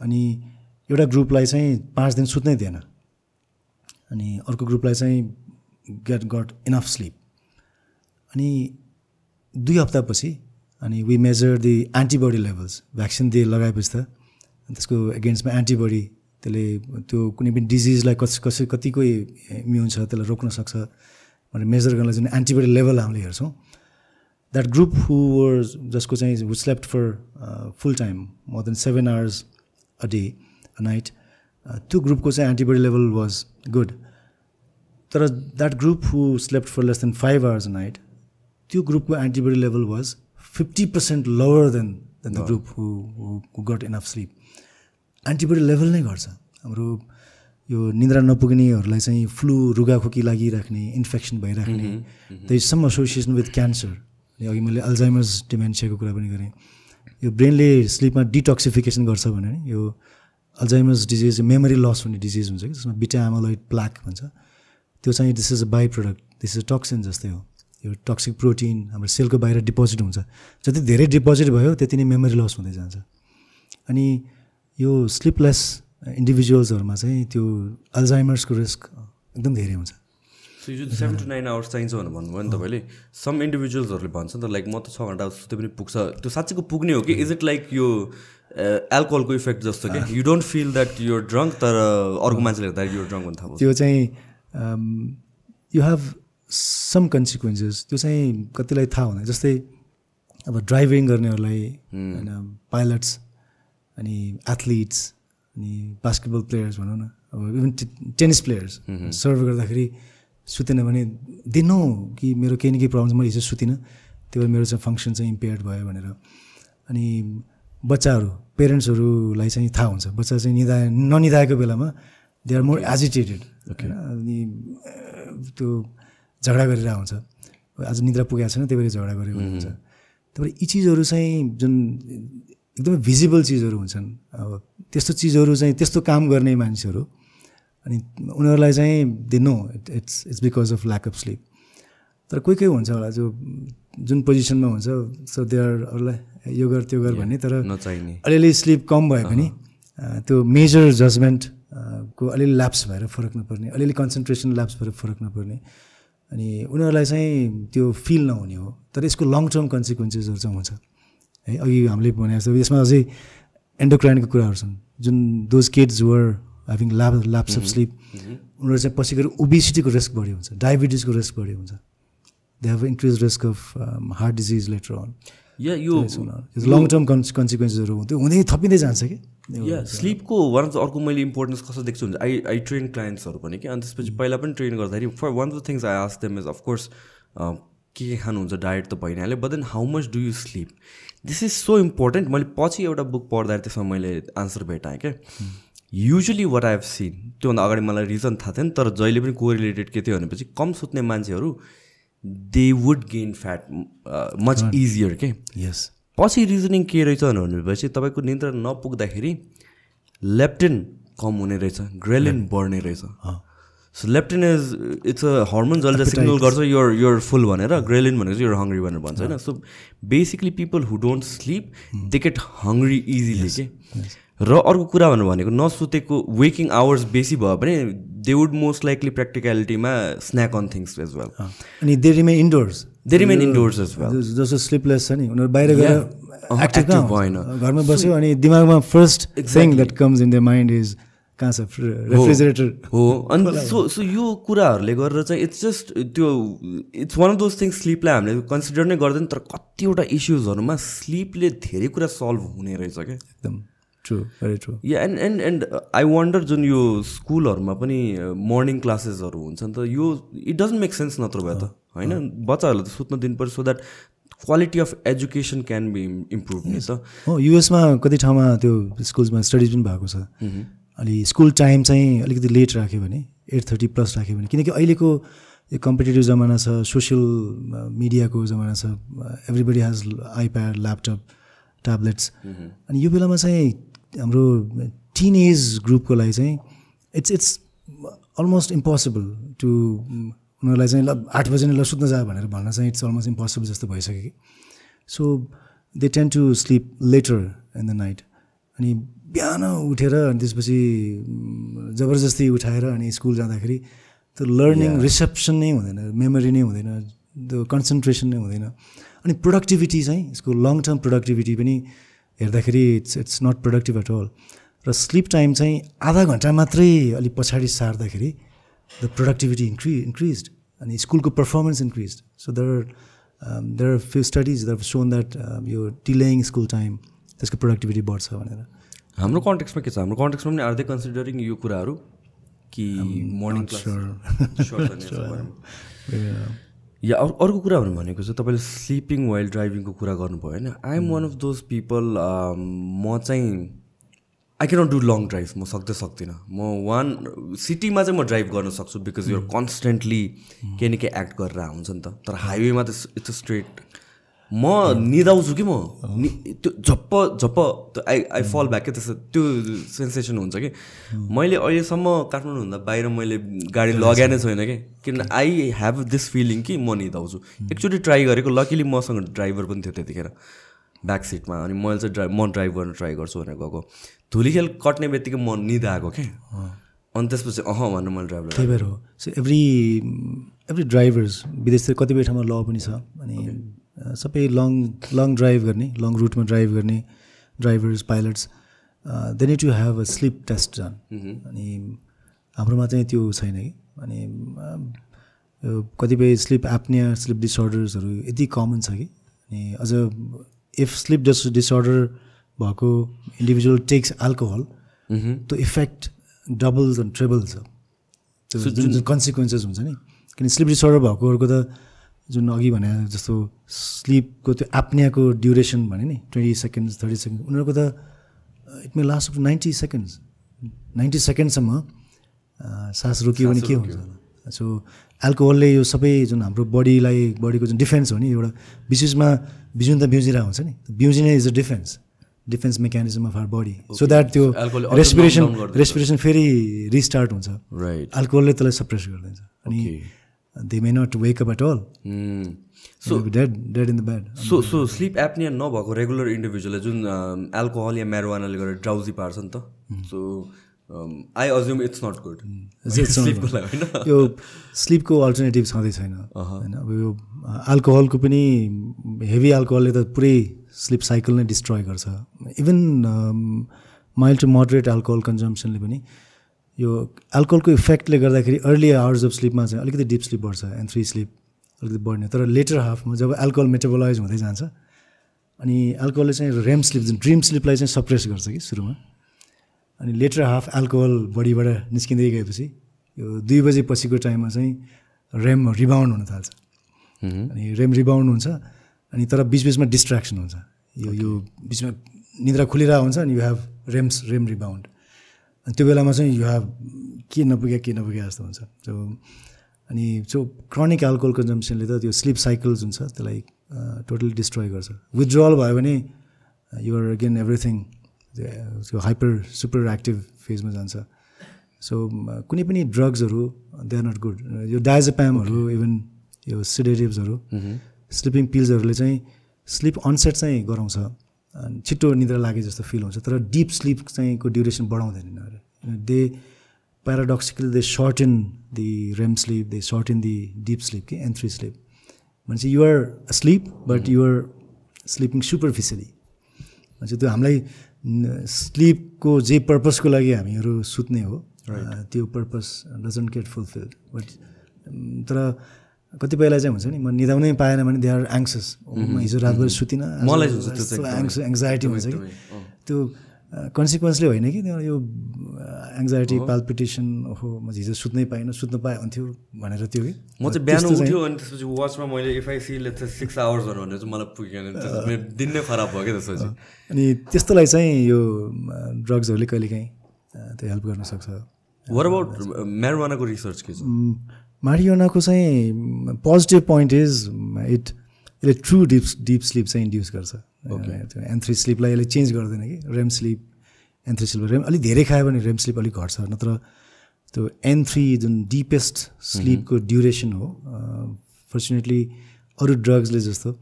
अनि एउटा ग्रुपलाई चाहिँ पाँच दिन सुत्नै दिएन। अनि अर्को ग्रुपलाई चाहिँ गेट गट इनफ स्लिप अनि दुई हप्तापछि अनि we measure the antibody levels vaccine दिए लगाएपछि त त्यसको एगेन्स्टमा एन्टिबडी त्यसले त्यो कुनै पनि डिजिजलाई कस कसै कतिको इम्युन छ त्यसलाई रोक्न सक्छ भनेर मेजर गर्नलाई जुन एन्टिबडी लेभल हामीले हेर्छौँ द्याट ग्रुप हु जसको चाहिँ who slept for full time more than seven hours a day a night त्यो ग्रुपको चाहिँ एन्टिबडी लेभल वाज गुड तर that group who slept for less than five hours a night त्यो ग्रुपको antibody level was fifty percent lower than than the group who who got enough sleep antibody level नै घट्छ। हाम्रो यो निन्द्रा नपुग्नेहरूलाई चाहिँ फ्लू रुगाखोकी लागिराख्ने infection भइराख्ने the is some association with cancer अनि अघि मैले अल्जाइमर्स डिमेन्सियाको कुरा पनि गरेँ। यो ब्रेनले स्लिपमा डिटक्सिफिकेसन गर्छ भने यो अल्जाइमर्स डिजिज मेमोरी लस हुने डिजिज हुन्छ कि जसमा बिटा एमोलोइड प्लाक भन्छ। त्यो चाहिँ this is a byproduct this is toxin जस्तै हो। यो टक्सिक प्रोटिन हाम्रो सेलको बाहिर डिपोजिट हुन्छ। जति धेरै डिपोजिट भयो त्यति नै मेमोरी लस हुँदै जान्छ। अनि यो स्लिपलेस इन्डिभिजुअल्सहरूमा चाहिँ त्यो अल्जाइमर्सको रिस्क एकदम धेरै हुन्छ। सो यो सेभेन टु नाइन आवर्स चाहिन्छ भनेर भन्नुभयो नि तपाईँले सम इन्डिभिजुअल्सहरूले भन्छ नि त लाइक म त छ घन्टा सुत्दै पनि पुग्छ। त्यो साँच्चैको पुग्ने हो कि? इज इट लाइक यो एल्कोहलको इफेक्ट जस्तो कि? You don't feel that you're drunk तर अर्को मान्छेले हेर्दा युर ड्रङ्क हुन थाल्छ त्यो चाहिँ यु हेभ सम कन्सिक्वेन्सेस त्यो चाहिँ कतिलाई थाहा हुँदैन। जस्तै अब ड्राइभिङ गर्नेहरूलाई होइन पाइलट्स अनि एथलिट्स अनि बास्केटबल प्लेयर्स भनौँ न अब इभन टेनिस प्लेयर्स सर्भ गर्दाखेरि सुतेन भने दिनु कि मेरो केही न केही प्रब्लम छ मैले हिजो सुतिनँ त्यही भएर मेरो चाहिँ फङ्सन चाहिँ इम्पेयर्ड भयो भनेर। अनि बच्चाहरू पेरेन्ट्सहरूलाई चाहिँ थाहा हुन्छ। बच्चा चाहिँ निदा ननिदाएको बेलामा दे आर मोर एजिटेटेड अनि त्यो झगडा गरेर आउँछ। आज निद्रा पुगेको छैन त्यही भएर झगडा गरेको हुन्छ। त्यही भएर यी चिजहरू चाहिँ जुन एकदमै भिजिबल चिजहरू हुन्छन्। अब त्यस्तो चिजहरू चाहिँ त्यस्तो काम गर्ने मान्छेहरू अनि उनीहरूलाई चाहिँ they know it's it's because of lack of sleep तर कोही कोही हुन्छ होला जो जुन पोजिसनमा हुन्छ सो देयरहरूलाई यो गर त्यो गर भन्ने तर अलिअलि स्लिप कम भयो भने त्यो मेजर जजमेन्ट को अलिअलि ल्याप्स भएर फरक नपर्ने अलिअलि कन्सन्ट्रेसन ल्याप्स भएर फरक नपर्ने। अनि उनीहरूलाई चाहिँ त्यो फिल नहुने हो। तर यसको लङ टर्म कन्सिक्वेन्सेसहरू चाहिँ हुन्छ। है अघि हामीले भने जस्तो यसमा अझै एन्डोक्राइनको कुराहरू छन्। जुन those kids were having lab lapse of sleep उनीहरू चाहिँ पछि गएर ओबिसिटीको रिस्क बढी हुन्छ डायबिटिजको रिस्क बढी हुन्छ। They have increase risk of heart disease later on या यो लङ टर्म कन्स कन्सिक्वेन्सेसहरू हुँदै हुँदै थपिँदै जान्छ कि? या स्लिपको वान अफ अर्को मैले इम्पोर्टेन्स कस्तो देख्छु हुन्छ आई आई ट्रेन क्लाइन्ट्सहरू पनि कि? अनि त्यसपछि mm. पहिला पनि ट्रेन गर्दाखेरि for one of the things I ask them is of course के के खानुहुन्छ? डायट त भइहाल्यो but then how much do you sleep this is so important मैले पछि एउटा बुक पढ्दाखेरि त्यसमा मैले आन्सर भेटाएँ क्या? Usually what I have seen त्योभन्दा अगाडि मलाई रिजन थाहा थिएन तर जहिले पनि कोरिलेटेड के थियो भनेपछि कम सुत्ने मान्छेहरू they would gain fat much easier के यस पछि रिजनिङ के रहेछ भनेपछि तपाईँको निन्द्रा नपुग्दाखेरि लेप्टिन कम हुने रहेछ ग्रेलिन बढ्ने रहेछ। So leptin is it's a hormone जसले सिग्नल गर्छ योर योर फुल भनेर ग्रेलिन भनेको चाहिँ योर हङ्ग्री भनेर भन्छ होइन? So basically people who don't sleep they get hungry easily के र अर्को कुरा भन्नु भनेको नसुतेको वेकिङ आवर्स बेसी भयो भने they would most likely प्र्याक्टिकलिटीमा snack on things as well अनि they remain indoors they remain indoors as well जस्तो स्लिपलेस छ नि उनीहरू बाहिर गएर एक्टिभ भएन। घरमा बस्यो अनि दिमागमा first thing that comes in the mind is कहाँ छ रेफ्रिजरेटर हो अनि सो सो यो कुराहरूले गरेर चाहिँ इट्स जस्ट त्यो it's one of those things स्लिपलाई हामीले कन्सिडर नै गर्दैन तर कतिवटा इस्युजहरूमा स्लिपले धेरै कुरा सल्भ हुने रहेछ क्या। एकदम। True very true yeah and and and I wonder जुन यो स्कुलहरूमा पनि मर्निङ क्लासेसहरू हुन्छ नि त? यो इट डजन्ट मेक सेन्स नत्र भए त? होइन? बच्चाहरूलाई त सुत्न दिनु पऱ्यो so that quality of education can be improve नि त? हो युएसमा कति ठाउँमा त्यो स्कुल्समा स्टडिज पनि भएको छ? अनि स्कुल टाइम चाहिँ अलिकति लेट राख्यो भने एट थर्टी प्लस राख्यो भने किनकि अहिलेको यो कम्पिटेटिभ जमाना छ सोसियल मिडियाको जमाना छ everybody has iPad laptop tablets अनि यो बेलामा चाहिँ हाम्रो टिन एज ग्रुपको लागि चाहिँ it's it's almost impossible to उनीहरूलाई चाहिँ ल आठ बजी नै ल सुत्न जा भनेर भन्न चाहिँ इट्स अलमोस्ट इम्पोसिबल जस्तो भइसक्यो कि। So they tend to sleep later in the night अनि बिहान उठेर अनि त्यसपछि जबरजस्ती उठाएर अनि स्कुल जाँदाखेरि त्यो लर्निङ रिसेप्सन नै हुँदैन मेमोरी नै हुँदैन त्यो कन्सन्ट्रेसन नै हुँदैन। अनि प्रोडक्टिभिटी चाहिँ यसको लङ टर्म प्रोडक्टिभिटी पनि हेर्दाखेरि it's it's not productive at all र स्लिप टाइम चाहिँ आधा घन्टा मात्रै अलिक पछाडि सार्दाखेरि द प्रोडक्टिभिटी इन्क्रि इन्क्रिज अनि स्कुलको performance increase so there there are few studies there shown that यो डिलेइङ स्कुल टाइम त्यसको प्रोडक्टिभिटी बढ्छ भनेर। हाम्रो कन्टेक्समा के छ? हाम्रो कन्टेक्समा पनि आर दे कन्सिडरिङ यो कुराहरू कि मर्निङ या अरू अर्को कुरा भनेको चाहिँ तपाईँले स्लिपिङ वाइल ड्राइभिङको कुरा गर्नुभयो होइन? I am one of those people म चाहिँ I cannot do long drive म सक्दै सक्दिनँ। म वान सिटीमा चाहिँ म ड्राइभ गर्न सक्छु बिकज युआर कन्सटेन्टली केही न केही एक्ट गरेर हुन्छ नि त। तर हाइवेमा त इट्स स्ट्रेट म निदाउँछु कि म? त्यो झप्प झप्प आई आई फल ब्याक त्यस्तो त्यो सेन्सेसन हुन्छ कि? मैले अहिलेसम्म काठमाडौँ हुँदा बाहिर मैले गाडी लगाए नै छैन कि? किन आई हेभ दिस फिलिङ कि म निदाउँछु। एकचोटि ट्राई गरेको लकिली मसँग ड्राइभर पनि थियो त्यतिखेर ब्याक सिटमा अनि मैले चाहिँ ड्राइभ म ड्राइभ गर्न ट्राई गर्छु भनेर गएको। धुलीखेल कट्ने बित्तिकै म निदाएको क्या अनि त्यसपछि अह भन्नु मैले ड्राइभर त्यही भएर हो। सो एभ्री एभ्री ड्राइभर्स विदेशतिर कतिपय ठाउँमा ल पनि छ। अनि सबै लङ लङ ड्राइभ गर्ने लङ रुटमा ड्राइभ गर्ने drivers pilots they need to have a sleep test जान अनि हाम्रोमा चाहिँ त्यो छैन कि। अनि कतिपय स्लिप एप्निया स्लिप डिसअर्डर्सहरू यति कमन छ कि। अनि अझ इफ स्लिप डिस डिसअर्डर भएको इन्डिभिजुअल टेक्स एल्कोहल त्यो इफेक्ट डबल्स एन्ड ट्रेबल छ जुन कन्सिक्वेन्सेस हुन्छ नि। किन स्लिप डिसअर्डर भएकोहरूको त जुन अघि भने जस्तो स्लिपको त्यो एप्नियाको ड्युरेसन भने नि ट्वेन्टी सेकेन्ड्स थर्टी सेकेन्ड उनीहरूको त it may last to ninety seconds ninety सेकेन्डसम्म सास रोकियो भने के हुन्छ? सो एल्कोहलले यो सबै जुन हाम्रो बडीलाई बडीको जुन डिफेन्स हो नि एउटा विशेषमा बिजुन त बिउजिरहेको हुन्छ नि बिउजिने is a defence defence mechanism of our body so that त्यो रेस्पिरेसन रेस्पिरेसन फेरि रिस्टार्ट हुन्छ। राइट एल्कोहलले त्यसलाई सप्रेस गरिदिन्छ अनि they may not wake up at all so dead dead in the bed so so sleep apnea नभएको regular इन्डिभिजुअलले जुन एल्कोहल या मेरोवानाले गरेर ड्राउजी पार्छ नि त। So I assume it's not good यो स्लिपको अल्टरनेटिभ छँदै छैन। होइन अब यो एल्कोहलको पनि हेभी एल्कोहलले त पुरै स्लिप साइकल नै डिस्ट्रोय गर्छ। Even mild to moderate alcohol कन्जम्सनले पनि यो एल्कोहलको इफेक्टले गर्दाखेरि अर्ली आवर्स अफ स्लिपमा चाहिँ अलिकति डिप स्लिप बढ्छ एन्ड थ्री स्लिप अलिकति बढ्ने तर लेटर हाफमा जब एल्कोहल मेटाबोलाइज हुँदै जान्छ अनि एल्कोहलले चाहिँ रेम स्लिप जुन ड्रिम स्लिपलाई चाहिँ सप्रेस गर्छ कि सुरुमा। अनि लेटर हाफ एल्कोहल बडीबाट निस्किँदै गएपछि यो दुई बजे पछिको टाइममा चाहिँ रेम रिबाउन्ड हुन थाल्छ। अनि रेम रिबाउन्ड हुन्छ अनि तर बिच बिचमा डिस्ट्र्याक्सन हुन्छ। यो यो बिचमा निद्रा खुलिरहेको हुन्छ अनि you have REMs REM rebound त्यो बेलामा चाहिँ यु हेभ के नपुग्या के नपुग्या जस्तो हुन्छ। सो अनि सो क्रोनिक एल्कोहल कन्जम्सनले त त्यो स्लिप साइकल्स हुन्छ त्यसलाई टोटली डिस्ट्रोय गर्छ। विथड्रल भयो भने युआर अगेन एभ्रिथिङ त्यो हाइपर सुपर एक्टिभ फेजमा जान्छ। सो कुनै पनि ड्रग्सहरू दे आर नट गुड यो डायजेप्यामहरू इभन यो सिडेटिभ्सहरू स्लिपिङ पिल्सहरूले चाहिँ स्लिप अनसेट चाहिँ गराउँछ। छिट्टो निद्रा लागे जस्तो फिल हुन्छ। तर डिप स्लिप चाहिँ को ड्युरेसन बढाउँदैन यिनीहरू they paradoxically they short in the REM sleep they short in the deep sleep कि? एन्ड थ्री स्लिप भनेपछि you're sleep but you're sleeping superficially भनेपछि त्यो हामीलाई स्लिपको जे पर्पजको लागि हामीहरू सुत्ने हो। त्यो purpose doesn't get fulfilled but तर कतिपयलाई चाहिँ हुन्छ नि म निदाउनै पाएन भने दे आर एङ्सस म हिजो रातभरि सुतिनँ मलाई एङ्स एङ्जाइटी हुन्छ कि। त्यो कन्सिक्वेन्सले होइन कि त्यो यो एङ्जाइटी पाल्पिटेसन ओहो म हिजो सुत्नै पाइनँ सुत्नु पाए हुन्थ्यो भनेर त्यो कि। म चाहिँ बिहान उठ्यो अनि त्यसपछि वाचमा मैले एफआइसी सिक्स आवर्सहरू भनेर चाहिँ मलाई पुगेन दिन नै खराब भयो क्या त्यसपछि। अनि त्यस्तोलाई चाहिँ यो ड्रग्सहरूले कहिलेकाहीँ त्यो हेल्प गर्न सक्छ। वर अबाउट म्यारोवानाको रिसर्च के छ? मारियोनाको चाहिँ पोजिटिभ पोइन्ट इज इट यसले ट्रु डिप डिप स्लिप चाहिँ इन्ड्युस गर्छ। त्यो एन थ्री स्लिपलाई यसले चेन्ज गर्दैन कि। REM sleep N three sleep REM अलिक धेरै खायो भने रेम स्लिप अलिक घट्छ नत्र त्यो एन थ्री जुन डिपेस्ट स्लिपको ड्युरेसन हो फर्चुनेटली अरू ड्रग्सले जस्तो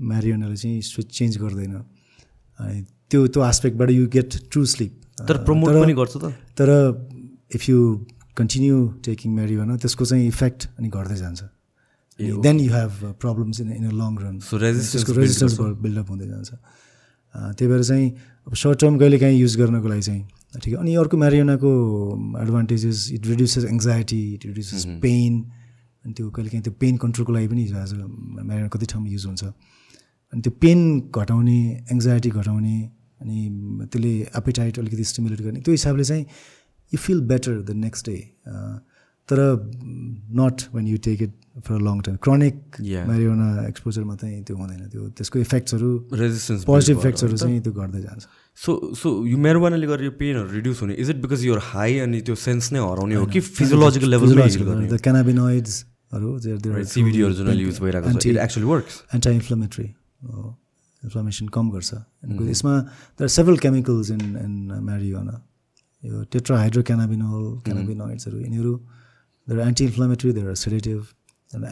म्यारियोनाले चाहिँ स्विच चेन्ज गर्दैन। अनि त्यो त्यो आस्पेक्टबाट यु गेट ट्रु स्लिप तर प्रमोट पनि गर्छ त। तर if you continue taking marijuana त्यसको चाहिँ इफेक्ट अनि घट्दै जान्छ। Then you have problems in in a long run त्यसको रेजिस्टेन्स बिल्डअप हुँदै जान्छ। त्यही भएर चाहिँ अब सर्ट टर्म कहिले काहीँ युज गर्नको लागि चाहिँ ठिक। अनि अर्को म्यारियोनाको advantages it reduces anxiety it reduces pain अनि त्यो कहिले काहीँ त्यो पेन कन्ट्रोलको लागि पनि आज म्यारियोना कति ठाउँमा युज हुन्छ। अनि त्यो पेन घटाउने एङ्जाइटी घटाउने अनि त्यसले एपिटाइट अलिकति स्टिमुलेट गर्ने त्यो हिसाबले चाहिँ you feel better the next day तर not when you take it for long term chronic. Marijuana एक्सपोजरमा चाहिँ त्यो हुँदैन. त्यो त्यसको इफेक्ट्सहरू रेजिस्टेन्स पोजिटिभ इफेक्ट्सहरू चाहिँ त्यो घट्दै जान्छ। सो सो यो म्यारोवानाले गर्दा यो पेनहरू रिड्युस हुने is it because you're high अनि त्यो सेन्स नै हराउने हो कि फिजियोलोजिकल द क्यानाबिनोइड्सहरू सिबिडीहरू जुन युज भइरहेको छ। Actually works anti inflammatory inflammation कम गर्छ। अनि यसमा there several chemicals in in marijuana यो टेट्रा क्यानाबिनोल क्यानाबिनोइड्सहरू यिनीहरू there anti inflammatory there sedative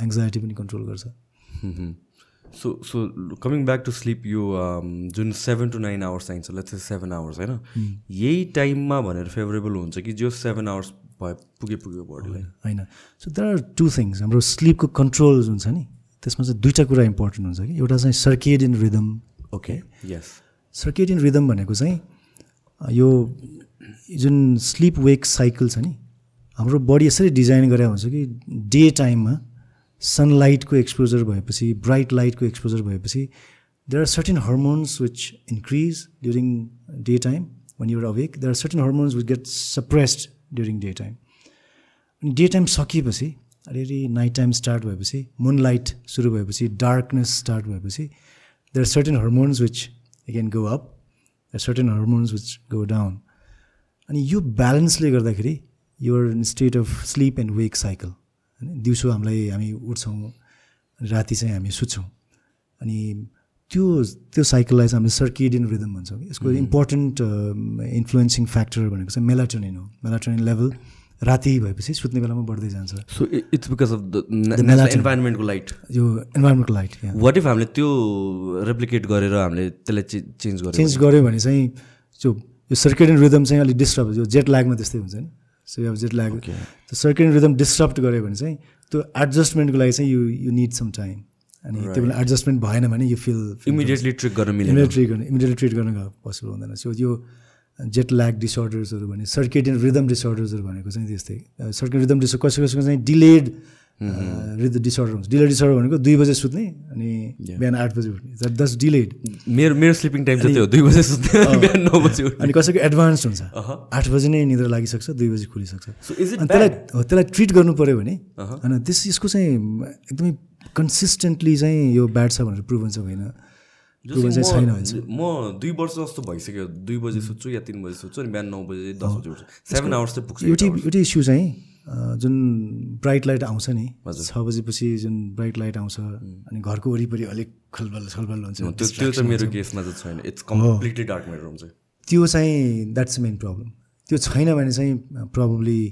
anxiety पनि कन्ट्रोल गर्छ। So so coming back to sleep यो um, जुन सेभेन टु नाइन आवर्स चाहिन्छ लेट्स सेभेन आवर्स होइन? यही टाइममा भनेर फेभरेबल हुन्छ कि जो सेभेन आवर्स भए पुगे पुग्यो बडीलाई होइन so there are two things हाम्रो स्लिपको कन्ट्रोल जुन छ नि त्यसमा चाहिँ दुईवटा कुरा इम्पोर्टेन्ट हुन्छ कि। एउटा चाहिँ सर्केडियन रिदम ओके यस सर्केडियन रिदम भनेको चाहिँ यो जुन स्लिप वेक साइकल छ नि हाम्रो बडी यसरी डिजाइन गरेर हुन्छ कि डे टाइममा सनलाइटको एक्सपोजर भएपछि ब्राइट लाइटको एक्सपोजर भएपछि there are certain hormones which increase during day time when you're awake there are certain hormones which get suppressed during day time अनि डे टाइम सकिएपछि अलिअलि नाइट टाइम स्टार्ट भएपछि मुन light सुरु भएपछि darkness start भएपछि there are certain hormones which can go up certain hormones which go down अनि यो ब्यालेन्सले गर्दाखेरि in state of sleep and wake cycle होइन दिउँसो हामीलाई हामी उठ्छौँ राति चाहिँ हामी सुत्छौँ। अनि त्यो त्यो साइकललाई चाहिँ हामीले सर्किडियन रिदम भन्छौँ यसको इम्पोर्टेन्ट इन्फ्लुएन्सिङ फ्याक्टर भनेको चाहिँ मेलाटोनिन हो। मेलाटोनिन लेभल राति भएपछि सुत्ने बेलामा बढ्दै जान्छ। So it's because of the. इन्भाइरोमेन्टको light यो इन्भाइरोमेन्टको लाइट वाट इफ हामीले त्यो रेप्लिकेट गरेर हामीले त्यसलाई चेन्ज गरेर चेन्ज गऱ्यो भने चाहिँ जो यो सर्केडियन रिदम चाहिँ अलिक डिस्टर्ब यो जेट ल्यागमा त्यस्तै हुन्छ नि। सो अब जेट ल्याग त्यो सर्केडियन रिदम डिस्टर्ब गऱ्यो भने चाहिँ त्यो एडजस्टमेन्टको लागि चाहिँ you you need some time अनि त्यो बेला एडजस्टमेन्ट भएन भने यो फिल इमिडिएटली ट्रिक गर्न इमिडिएट ट्रिट गर्न इमिडिएटली ट्रिट गर्न पोसिबल हुँदैन। सो यो जेट ल्याग डिसअर्डर्सहरू भने सर्केडियन रिदम डिसअर्डर्सहरू भनेको चाहिँ त्यस्तै। सर्केडियन रिदम डिस कसै कसैको चाहिँ डिलेड रिद डिसअर्डर हुन्छ। डिलेड डिसअर्डर भनेको दुई बजे सुत्ने अनि बिहान आठ बजे उठ्ने। दस डिलेड। मेरो मेरो स्लिपिङ टाइम चाहिँ त्यो हो, दुई बजे सुत्ने बिहान नौ बजे उठ्ने। अनि कसैको एडभान्स हुन्छ। आठ बजे नै निद्रा लागिसक्छ दुई बजे खुलिसक्छ। अनि त्यसलाई त्यसलाई ट्रिट गर्नु पऱ्यो भने होइन त्यस यसको चाहिँ एकदमै कन्सिस्टेन्टली चाहिँ यो ब्याड छ भनेर प्रुभन चाहिँ होइन। म म दुई वर्ष जस्तो भइसक्यो। दुई बजे सुत्छु या तिन बजे सुत्छु अनि बिहान नौ बजे दस बजे उठ्छु। सेभेन आवर्स चाहिँ पुग्छ एउटै एउटै इस्यु चाहिँ जुन ब्राइट लाइट आउँछ नि छ बजेपछि जुन ब्राइट लाइट आउँछ अनि घरको वरिपरि अलिक खलबल छलबल हुन्छ त्यो त्यो चाहिँ मेरो केसमा चाहिँ छैन। इट्स कम्प्लिटली डार्क मेरो रुम चाहिँ। त्यो चाहिँ द्याट्स मेन प्रब्लम त्यो छैन भने चाहिँ probably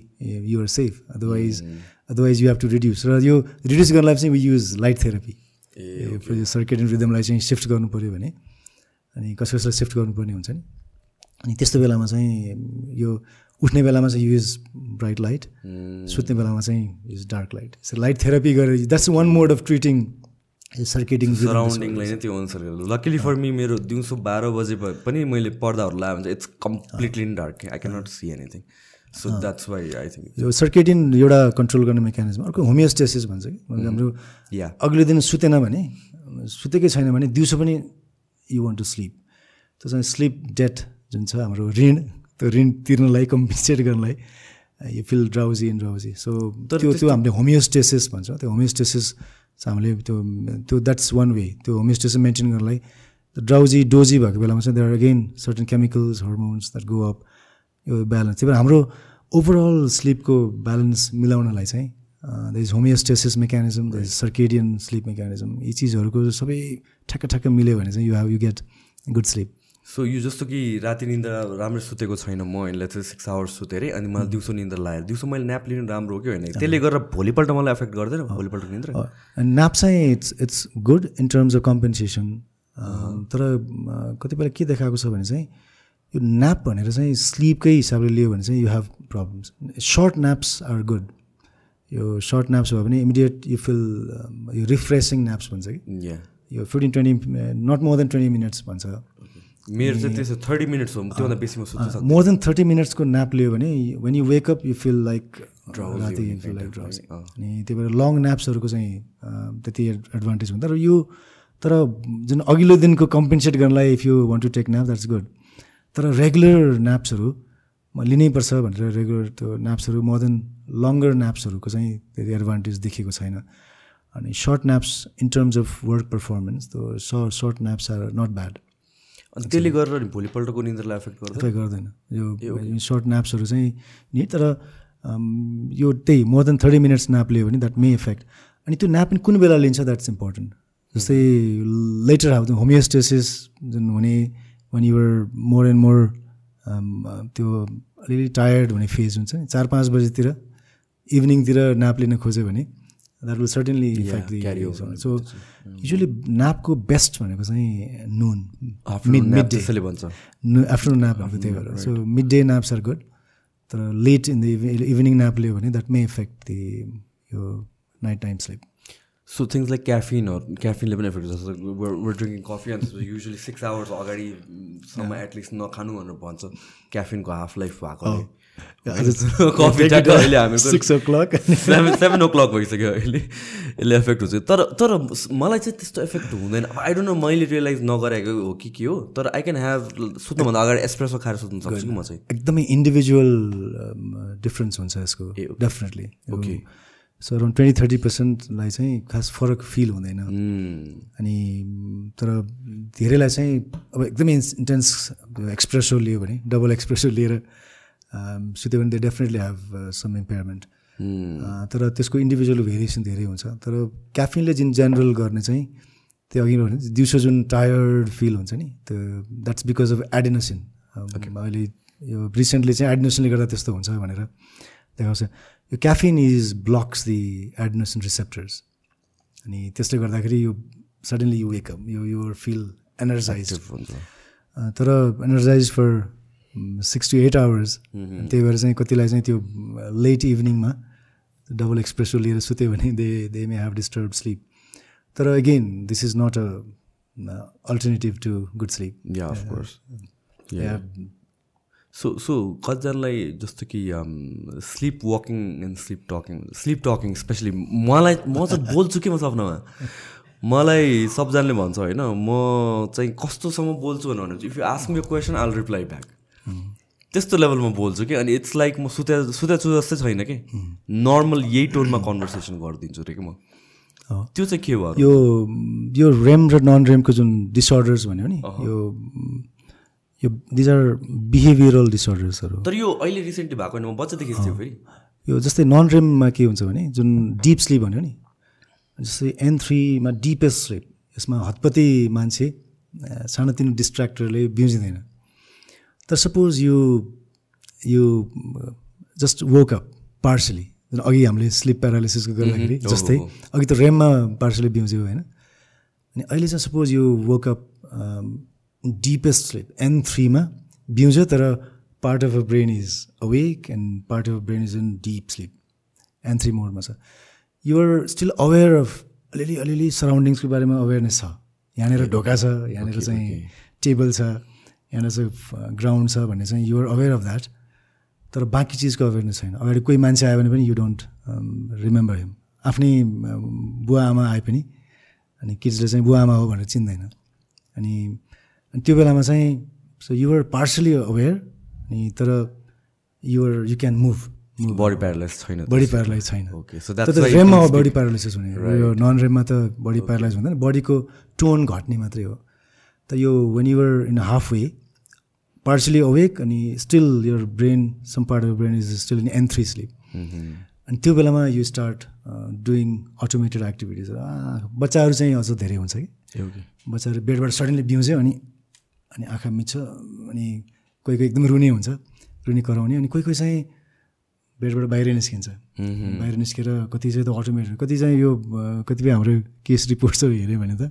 you're safe otherwise otherwise you have to reduce र यो रिड्युस गर्नलाई चाहिँ वी युज लाइट थेरापी यो सर्केट रिदमलाई चाहिँ सिफ्ट गर्नु पऱ्यो भने अनि कसै कसैलाई सिफ्ट गर्नुपर्ने हुन्छ नि। अनि त्यस्तो बेलामा चाहिँ यो उठ्ने बेलामा चाहिँ युज ब्राइट लाइट सुत्ने बेलामा चाहिँ use dark light light therapy गरेर that's one mode of treating सर्केटिङ सराउन्डिङलाई नै त्यो अनुसार लकिली फर मी मेरो दिउँसो बाह्र बजे भए पनि मैले पर्दाहरू लगायो भने चाहिँ it's completely dark I can not see anything so that's why I think यो सर्केटिन एउटा कन्ट्रोल गर्ने मेकानिजम अर्को होमियोस्टेसिस भन्छ कि? हाम्रो या अघिल्लो दिन सुतेन भने सुतेकै छैन भने दिउँसो पनि यु वन्ट टु स्लिप त्यो चाहिँ स्लिप डेट जुन छ हाम्रो ऋण त्यो ऋण तिर्नलाई कम्पेन्सेट गर्नलाई you feel drowsy and drowsy so त्यो त्यो हामीले होमियोस्टेसिस भन्छ। त्यो होमियोस्टेसिस हामीले त्यो त्यो द्याट्स वान वे त्यो होमियोस्टेसिस मेन्टेन गर्नलाई ड्राउजी डोजी भएको बेलामा चाहिँ there again certain chemicals hormones that go up यो ब्यालेन्स त्यही भएर हाम्रो ओभरअल स्लिपको ब्यालेन्स मिलाउनलाई चाहिँ the is homeostasis mechanism the is circadian sleep mechanism यी चिजहरूको सबै ठ्याक्क ठ्याक्क मिल्यो भने चाहिँ you have you get good sleep so यो जस्तो कि राति निन्द्रा राम्रै सुतेको छैन म यसलाई चाहिँ सिक्स आवर्स सुतेँ अरे अनि मलाई दिउँसो निन्द्रा लाग्यो। दिउँसो मैले न्याप लिनु राम्रो हो कि होइन? त्यसले गर्दा भोलिपल्ट मलाई एफेक्ट गर्दैन भोलिपल्ट निन्द्रा नाप चाहिँ it's it's good in terms of compensation तर कतिपय के देखाएको छ भने चाहिँ यो न्याप भनेर चाहिँ स्लिपकै हिसाबले लियो भने चाहिँ you have problems short naps are good यो सर्ट न्याप्स भयो भने इमिडिएट यु फिल यो रिफ्रेसिङ न्याप्स भन्छ कि? या यो fifteen twenty not more than twenty minutes भन्छ। मेरो चाहिँ त्यसो थर्टी मिनट्स हो त्योभन्दा बेसी म सुत्न मोर देन थर्टी मिनट्सको न्याप लियो भने when you wake up you feel like राति यु फिल लाइक ड्राउजी। अनि त्यही भएर लङ न्याप्सहरूको चाहिँ अँ, त्यति एडभान्टेज हुँदैन र यो तर जुन अघिल्लो दिनको कम्पेन्सेट गर्नलाई if you want to take nap that's good तर रेगुलर न्याप्सहरू म लिनैपर्छ भनेर रेगुलर त्यो न्याप्सहरू मोर देन लङ्गर न्याप्सहरूको चाहिँ त्यति एडभान्टेज देखेको छैन। अनि short naps in terms of work performance त्यो short short naps are not bad अनि त्यसले गरेर भोलिपल्टको निन्द्रालाई एफेक्ट इफेक्ट गर्दैन। यो सर्ट न्याप्सहरू चाहिँ नि तर यो त्यही more than thirty minutes nap लियो भने द्याट मे इफेक्ट अनि त्यो न्याप पनि कुन बेला लिन्छ द्याट्स इम्पोर्टेन्ट जस्तै लेटर हाउ होमियोस्टेसिस जुन हुने when you're more and more त्यो अलिअलि टायर्ड हुने फेज हुन्छ नि। चार पाँच बजीतिर इभिनिङतिर न्याप लिन खोज्यो भने that will certainly effect so usually न्यापको best भनेको चाहिँ नुन मिड डे भन्छ। आफ्टरनुन न्यापहरूको त्यही भएर। So mid day naps are good तर late in the evening nap लियो भने द्याट मे इफेक्ट दि यो night time sleep so things like caffeine क्याफिनले पनि एफेक्ट जस्तो वर ड्रिङ्किङ कफी अन्त युजली सिक्स आवर्स अगाडिसम्म एटलिस्ट नखानु भनेर भन्छ। क्याफिनको हाफ लाइफ कफी अहिले six o'clock seven seven o'clock भइसक्यो अहिले। यसले एफेक्ट हुन्छ। तर तर मलाई चाहिँ त्यस्तो एफेक्ट हुँदैन। आई डोन्ट नो मैले रियलाइज नगरेको हो कि के हो। तर आई क्यान ह्याभ सुत्नुभन्दा अगाडि एस्प्रेसो खाएर सुत्नु सक्छु कि म चाहिँ। एकदमै इन्डिभिजुअल डिफ्रेन्स हुन्छ यसको. Definitely Okay. So around twenty thirty पर्सेन्टलाई चाहिँ खास फरक फिल हुँदैन. अनि तर धेरैलाई चाहिँ अब एकदमै इन्टेन्स एक्सप्रेसो लियो भने डबल एक्सप्रेसो लिएर अम, सुत्यो भने they definitely have some impairment. तर त्यसको इन्डिभिजुअल भेरिएसन धेरै हुन्छ। तर क्याफिनले जुन जेनरल गर्ने चाहिँ त्यो अघि भने दिउँसो जुन टायर्ड फिल हुन्छ नि त्यो द्याट्स बिकज अफ एडिनोसिन अहिले यो रिसेन्टली चाहिँ एडिनोसिनले गर्दा त्यस्तो हुन्छ भनेर देखाउँछ। यो caffeine is blocks the adenosine receptors अनि त्यसले गर्दाखेरि यो सडनली यु वेकअप यो युर फिल एनर्जाइज तर energize for six to eight hours त्यही भएर चाहिँ कतिलाई चाहिँ त्यो लेट इभिनिङमा डबल एक्सप्रेसो लिएर सुत्यो भने they they may have disturb sleep तर again this is not a alternative to good sleep so so कतिजनालाई जस्तो कि sleep walking and sleep talking sleep talking especially मलाई म चाहिँ बोल्छु कि म सपनामा मलाई सबजनाले भन्छ होइन म चाहिँ कस्तोसम्म बोल्छु भनेर if you ask me question all reply back त्यस्तो लेभलमा बोल्छु कि अनि इट्स लाइक म सुत्या सुत्या छु जस्तै छैन कि नर्मल यही टोनमा कन्भर्सेसन गरिदिन्छु रे कि म। त्यो चाहिँ के भयो यो यो रेम र नन रेमको जुन डिसअर्डर्स भन्यो नि यो यो दिज आर बिहेभियरल डिसअर्डर्सहरू तर यो अहिले रिसेन्टली भएको होइन म बच्चादेखि थियो फेरि। यो जस्तै नन रेममा के हुन्छ भने जुन डिप स्लिप भन्यो नि जस्तै एन थ्रीमा डिपेस्ट स्लिप यसमा हतपति मान्छे सानोतिनो डिस्ट्र्याक्टरले बिउजिँदैन। तर सपोज यो यो जस्ट वोकअप पार्सली जुन अघि हामीले स्लिप प्यारालिसिसको गर्दाखेरि जस्तै। अघि त रेममा पार्सली बिउज्यो होइन। अनि अहिले चाहिँ सपोज यो woke up deepest sleep N थ्रीमा बिउज्यो तर part of a brain is awake and part of brain is in deep sleep N three मोडमा छ युआर स्टिल अवेर अफ अलिअलि अलिअलि सराउन्डिङ्सको बारेमा अवेरनेस छ यहाँनिर ढोका छ यहाँनिर चाहिँ टेबल छ यहाँनिर चाहिँ ग्राउन्ड छ भन्ने चाहिँ युआर अवेर अफ द्याट तर बाँकी चिजको अवेरनेस छैन अगाडि कोही मान्छे आयो भने पनि यु डोन्ट रिमेम्बर हिम आफ्नै बुवा आमा आए पनि अनि किड्सले चाहिँ बुवा आमा हो भनेर चिन्दैन अनि अनि त्यो बेलामा चाहिँ सो युआर पार्सली अवेर अनि तर you're you can move body paralyze छैन बडी प्यारालाइज छैन। ओके सो रेममा बडी प्यारालाइसिस हुने। यो नन रेममा त बडी प्यारालाइज हुँदैन बडीको टोन घट्ने मात्रै हो। त यो when you're in half way partially awake अनि still your brain some part of brain is still in N three sleep अनि त्यो बेलामा you start doing automated activities बच्चाहरू चाहिँ अझ धेरै हुन्छ कि? बच्चाहरू बेडबाट सडनली बिउँझ्यो अनि अनि आँखा मिच्छ अनि कोही कोही एकदम रुने हुन्छ रुनी कराउने अनि कोही कोही चाहिँ बेडबाट बाहिर निस्किन्छ। बाहिर निस्केर कति चाहिँ त अटोमेटेड कति चाहिँ यो कतिपय हाम्रो केस रिपोर्ट्सहरू हेऱ्यो भने त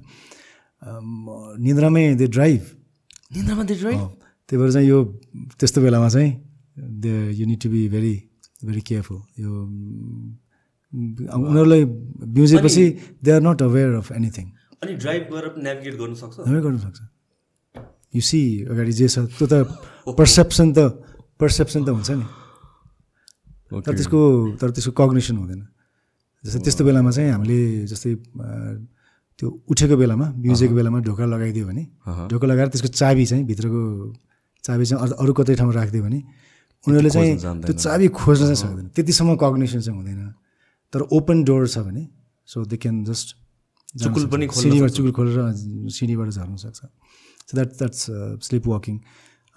निन्द्रामै दे ड्राइभ। निन्द्रामा दे ड्राइभ? त्यही भएर चाहिँ यो त्यस्तो बेलामा चाहिँ they you need to be very very careful यो उनीहरूलाई बिउजेपछि they are not aware of anything अनि ड्राइभ गरेर नेभिगेट गर्नु सक्छ? गर्नु सक्छ। यु सी अगाडि जे छ त्यो त पर्सेप्सन त पर्सेप्सन त हुन्छ नि। तर त्यसको तर त्यसको कग्नेसन हुँदैन। जस्तै त्यस्तो बेलामा चाहिँ हामीले जस्तै त्यो उठेको बेलामा बिउजेको बेलामा ढोका लगाइदियो भने ढोका लगाएर त्यसको चाबी चाहिँ भित्रको चाबी चाहिँ अरू- अरू कतै ठाउँमा राखिदियो भने उनीहरूले चाहिँ। त्यो चाबी खोज्न चाहिँ सक्दैन। त्यतिसम्म कग्नेसन चाहिँ हुँदैन। तर ओपन डोर छ भने सो दे क्यान जस्ट चुकुल पनि सिँढीबाट चुकुल खोलेर सिँढीबाट झर्न सक्छ। So that that's sleep walking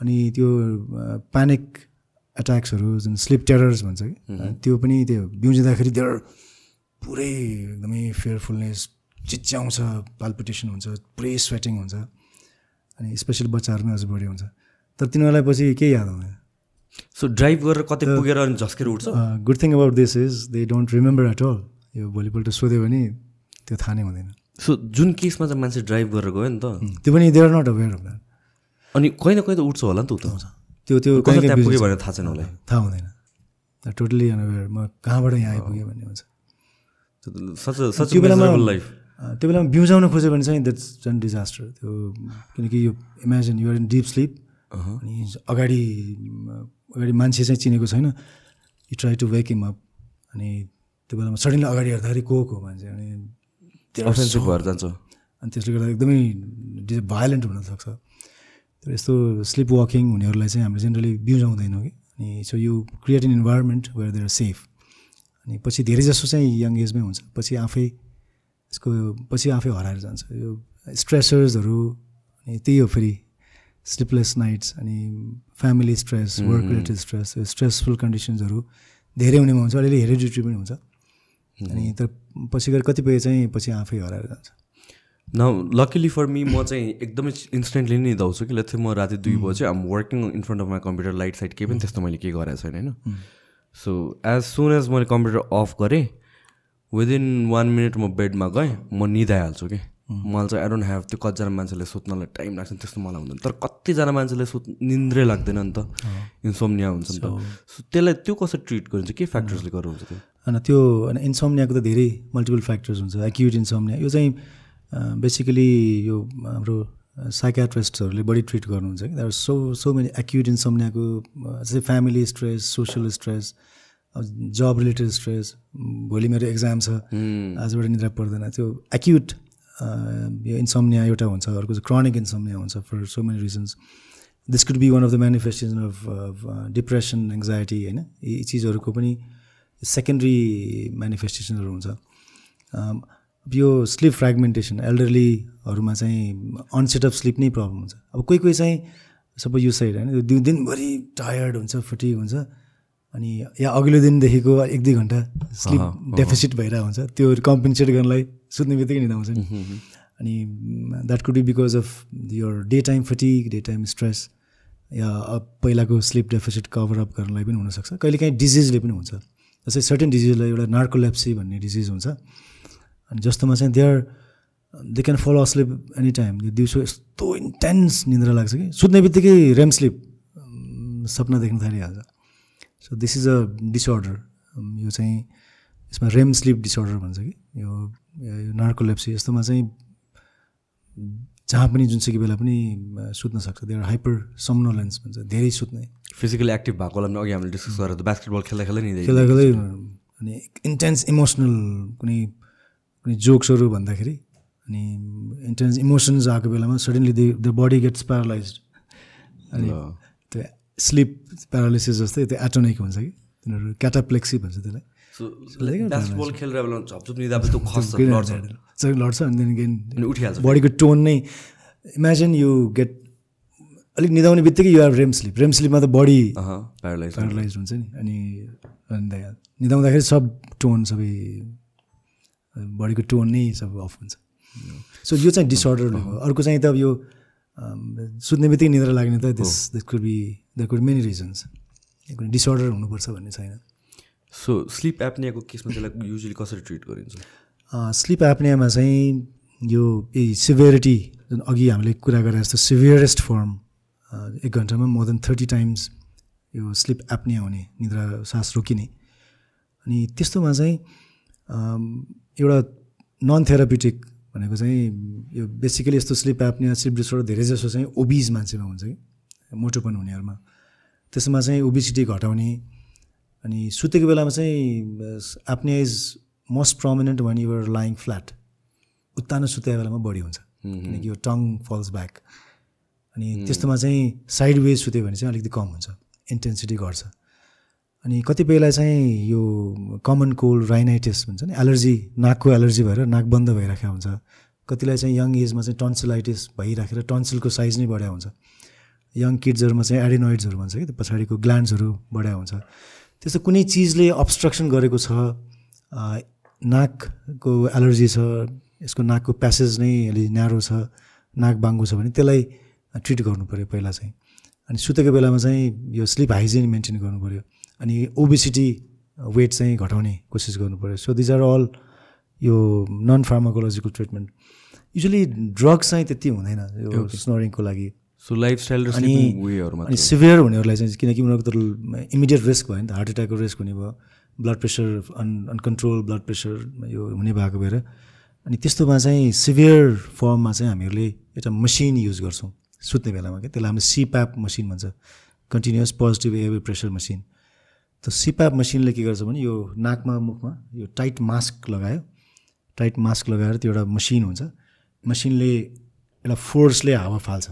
अनि त्यो प्यानिक एट्याक्सहरू जुन स्लिप टेरर्स भन्छ कि त्यो पनि त्यो बिउजिँदाखेरि देयर पुरै एकदमै फेयरफुलनेस चिच्याउँछ पाल्पिटेसन हुन्छ पुरै स्वेटिङ हुन्छ। अनि स्पेसली बच्चाहरूमै अझ बढी हुन्छ। तर तिनीहरूलाई पछि केही याद आउँदैन। सो ड्राइभ गरेर कतै पुगेर अनि झस्केर उठ्छ? Good thing about this is they don't remember at all यो भोलिपल्ट सोध्यो भने त्यो थाहा नै हुँदैन। सो जुन केसमा चाहिँ मान्छे ड्राइभ गरेर गयो नि त त्यो पनि they are not aware of that अनि कहीँ न कहीँ त उठ्छ होला नि त त्यो त्यो कहिले। पुग्यो भनेर थाहा छैन उसलाई। थाहा हुँदैन। टोटली अनअवेर म कहाँबाट यहाँ आइपुगेँ भन्ने हुन्छ। त्यो बेलामा लाइफ त्यो बेलामा बिउजाउन खोज्यो भने चाहिँ द्याट्स झन् डिजास्टर त्यो किनकि यो imagine you're in deep sleep अनि अगाडि अगाडि मान्छे चाहिँ चिनेको छैन। You try to wake him up अनि त्यो बेलामा सडनली अगाडि हेर्दाखेरि को को मान्छे अनि अफेन्सिभ भएर जान्छ। अनि त्यसले गर्दा एकदमै डि भायोलेन्ट हुनसक्छ तर यस्तो स्लिप वाकिङ हुनेहरूलाई चाहिँ हामीले जेनरली बिउजाउँदैनौँ कि। अनि so you create an environment where there safe अनि पछि धेरै जसो चाहिँ यङ एजमै हुन्छ। पछि आफै यसको पछि आफै हराएर जान्छ। यो स्ट्रेसर्सहरू अनि त्यही हो फेरि स्लिपलेस नाइट्स अनि family stress work related stress stressful कन्डिसन्सहरू धेरै हुनेमा हुन्छ। अलिअलि हेरिडिट्री पनि हुन्छ। अनि तर पछि गएर कतिपय चाहिँ पछि आफै हराएर जान्छ। न लकिली फर मी म चाहिँ एकदमै इन्स्टेन्टली नै धाउँछु कि लेट्स म राति दुई बजे आम working in front of my computer light site केही पनि त्यस्तो मैले केही गरेको छैन होइन? सो एज सुन एज मैले कम्प्युटर अफ गरेँ विदिन वान मिनट म बेडमा गएँ म निदाइहाल्छु कि मलाई चाहिँ आई डोन्ट ह्याभ त्यो कतिजना मान्छेले सुत्नलाई टाइम लाग्छ त्यस्तो मलाई हुँदैन। तर कतिजना मान्छेले सुत् निन्द्रै लाग्दैन नि त। इन्सोम्निया हुन्छ नि त। त्यसलाई त्यो कसरी ट्रिट गरिन्छ? के फ्याक्टर्सले गर्नु हुन्छ त्यो? अनि त्यो अनि इन्सोम्नियाको त धेरै मल्टिपल फ्याक्टर्स हुन्छ। एक्युट इन्सोम्निया यो चाहिँ बेसिकली यो हाम्रो साइकाट्रिस्टहरूले बढी ट्रिट गर्नुहुन्छ कि। That so so many acute इन्सोम्नियाको जस्तै family stress social stress job related stress भोलि मेरो एक्जाम छ। आजबाट निद्रा पर्दैन। त्यो एक्युट यो इन्सोम्निया एउटा हुन्छ अर्को चाहिँ क्रोनिक इन्सोम्निया हुन्छ for so many reasons this could be one of the manifestation of depression anxiety होइन? यी चिजहरूको पनि सेकेन्ड्री मेनिफेस्टेसनहरू हुन्छ। अब यो स्लिप फ्रेगमेन्टेसन एल्डरलीहरूमा चाहिँ अनसेट अफ स्लिप नै प्रब्लम हुन्छ। अब कोही कोही चाहिँ सबै यो साइड होइन? दिन दिनभरि टायर्ड हुन्छ फटिक हुन्छ अनि या अघिल्लो दिनदेखिको एक दुई घन्टा स्लिप डेफिसिट भइरहेको हुन्छ। त्यो कम्पेन्सेट गर्नलाई सुत्ने बित्तिकै निदा आउँछ नि अनि that could be because of यो day time fatigue day time stress या अब पहिलाको स्लिप डेफिसिट कभर अप गर्नलाई पनि हुनसक्छ। कहिलेकाहीँ डिजिजले पनि हुन्छ। जस्तै सर्टेन डिजिजलाई एउटा नार्कोलेप्सी भन्ने डिजिज हुन्छ। अनि जस्तोमा चाहिँ they are they can follow sleep any time दिउँसो यस्तो इन्टेन्स निन्द्रा लाग्छ कि। सुत्ने बित्तिकै रेम स्लिप सपना देख्न थालिहाल्छ। So this is a disorder यो चाहिँ यसमा रेम स्लिप डिसअर्डर भन्छ कि? यो नार्कोलेप्सी यस्तोमा चाहिँ जहाँ पनि जुनसुकै बेला पनि सुत्न सक्छ। त्यो हाइपर समनोलेन्स भन्छ। धेरै सुत्ने। फिजिकली एक्टिभ भएकोलाई पनि अघि हामीले डिस्कस गरेर त बास्केटबल खेल्दा खेल्दै नि खेल्दा खेल्दै अनि इन्टेन्स इमोसनल कुनै कुनै जोक्सहरू भन्दाखेरि अनि इन्टेन्स इमोसन्स आएको बेलामा suddenly they the body gets paralyse अनि त्यो स्लिप प्यारालाइसिस जस्तै त्यो एटोनिक हुन्छ कि? तिनीहरू क्याटाप्लेक्सी भन्छ त्यसलाई। खेलेर बेला झपझप निदा त्यो खस्छ लड्छ अनि अनि उठिहाल्छ बडीको टोन नै इमेजिन यु गेट अलिक निदाउने बित्तिकै you are REM sleep REM स्लिपमा त बडी प्यारालाइज प्यारालाइज हुन्छ। नि। अनि निदाउँदाखेरि सब टोन सबै बडीको टोन नै सब अफ हुन्छ। सो यो चाहिँ डिसअर्डर हो। अर्को चाहिँ त अब यो सुत्ने बित्तिकै निद्रा लाग्ने त this this could be there could many reasons disorder हुनुपर्छ भन्ने छैन। सो स्लिप एप्नियाको केसमा त्यसलाई युजली कसरी ट्रिट गरिन्छ? स्लिप एप्नियामा चाहिँ यो सिभियरिटी जुन अघि हामीले कुरा गरे जस्तो सिभियरेस्ट फर्म एक घन्टामा मोर देन थर्टी टाइम्स यो स्लिप एप्निया हुने निद्रा सास रोकिने। अनि त्यस्तोमा चाहिँ एउटा नन थेरापिटिक भनेको चाहिँ यो बेसिकली यस्तो स्लिप एप्निया स्लिप डिसअर्डर धेरै जसो चाहिँ ओबिज मान्छेमा हुन्छ कि मोटोपन हुनेहरूमा। त्यसमा चाहिँ ओबिसिटी घटाउने अनि सुतेको बेलामा चाहिँ apnoea is most prominent one you're lying flat उत्तानो सुतेको बेलामा बढी हुन्छ। किनकि यो टङ फल्स ब्याक अनि त्यस्तोमा चाहिँ साइड वेज सुत्यो भने चाहिँ अलिकति कम हुन्छ। इन्टेन्सिटी घट्छ। अनि कतिपयलाई चाहिँ यो कमन कोल्ड राइनाइटिस भन्छ नि एलर्जी नाकको एलर्जी भएर नाक बन्द भइराखेको हुन्छ। कतिलाई चाहिँ यङ एजमा चाहिँ टन्सिलाइटिस भइराखेर टन्सिलको साइज नै बढाएको हुन्छ। यङ किड्सहरूमा चाहिँ एडिनोइड्सहरू भन्छ कि पछाडिको ग्ल्यान्ड्सहरू बढाएको हुन्छ। त्यस्तो कुनै चिजले अब्स्ट्रक्सन गरेको छ नाकको एलर्जी छ यसको नाकको प्यासेज नै अलि न्यारो छ नाक बाङ्गो छ भने त्यसलाई ट्रिट गर्नु पऱ्यो पहिला चाहिँ। अनि सुतेको बेलामा चाहिँ यो स्लिप हाइजिन मेन्टेन गर्नु पऱ्यो अनि ओबिसिटी वेट चाहिँ घटाउने कोसिस गर्नु पऱ्यो सो दिज आर अल यो non pharmacological treatment usually drugs चाहिँ त्यति हुँदैन यो स्नोरिङको लागि। सो लाइफस्टाइल र अनि वेहरूमा अनि सिभियर हुनेहरूलाई चाहिँ किनकि उनीहरूको त इमिडिएट रिस्क भयो नि त हार्ट एट्याकको रिस्क हुने भयो blood pressure on uncontrol blood pressure यो हुने भएको भएर। अनि त्यस्तोमा चाहिँ सिभियर फर्ममा चाहिँ हामीहरूले एउटा मसिन युज गर्छौँ सुत्ने बेलामा क्या। त्यसलाई हामीले सिप्याप मसिन भन्छ continuous positive air pressure machine त सिप्याप मसिनले के गर्छ भने यो नाकमा मुखमा यो टाइट मास्क लगायो। टाइट मास्क लगाएर त्यो एउटा मसिन हुन्छ। मसिनले एउटा फोर्सले हावा फाल्छ।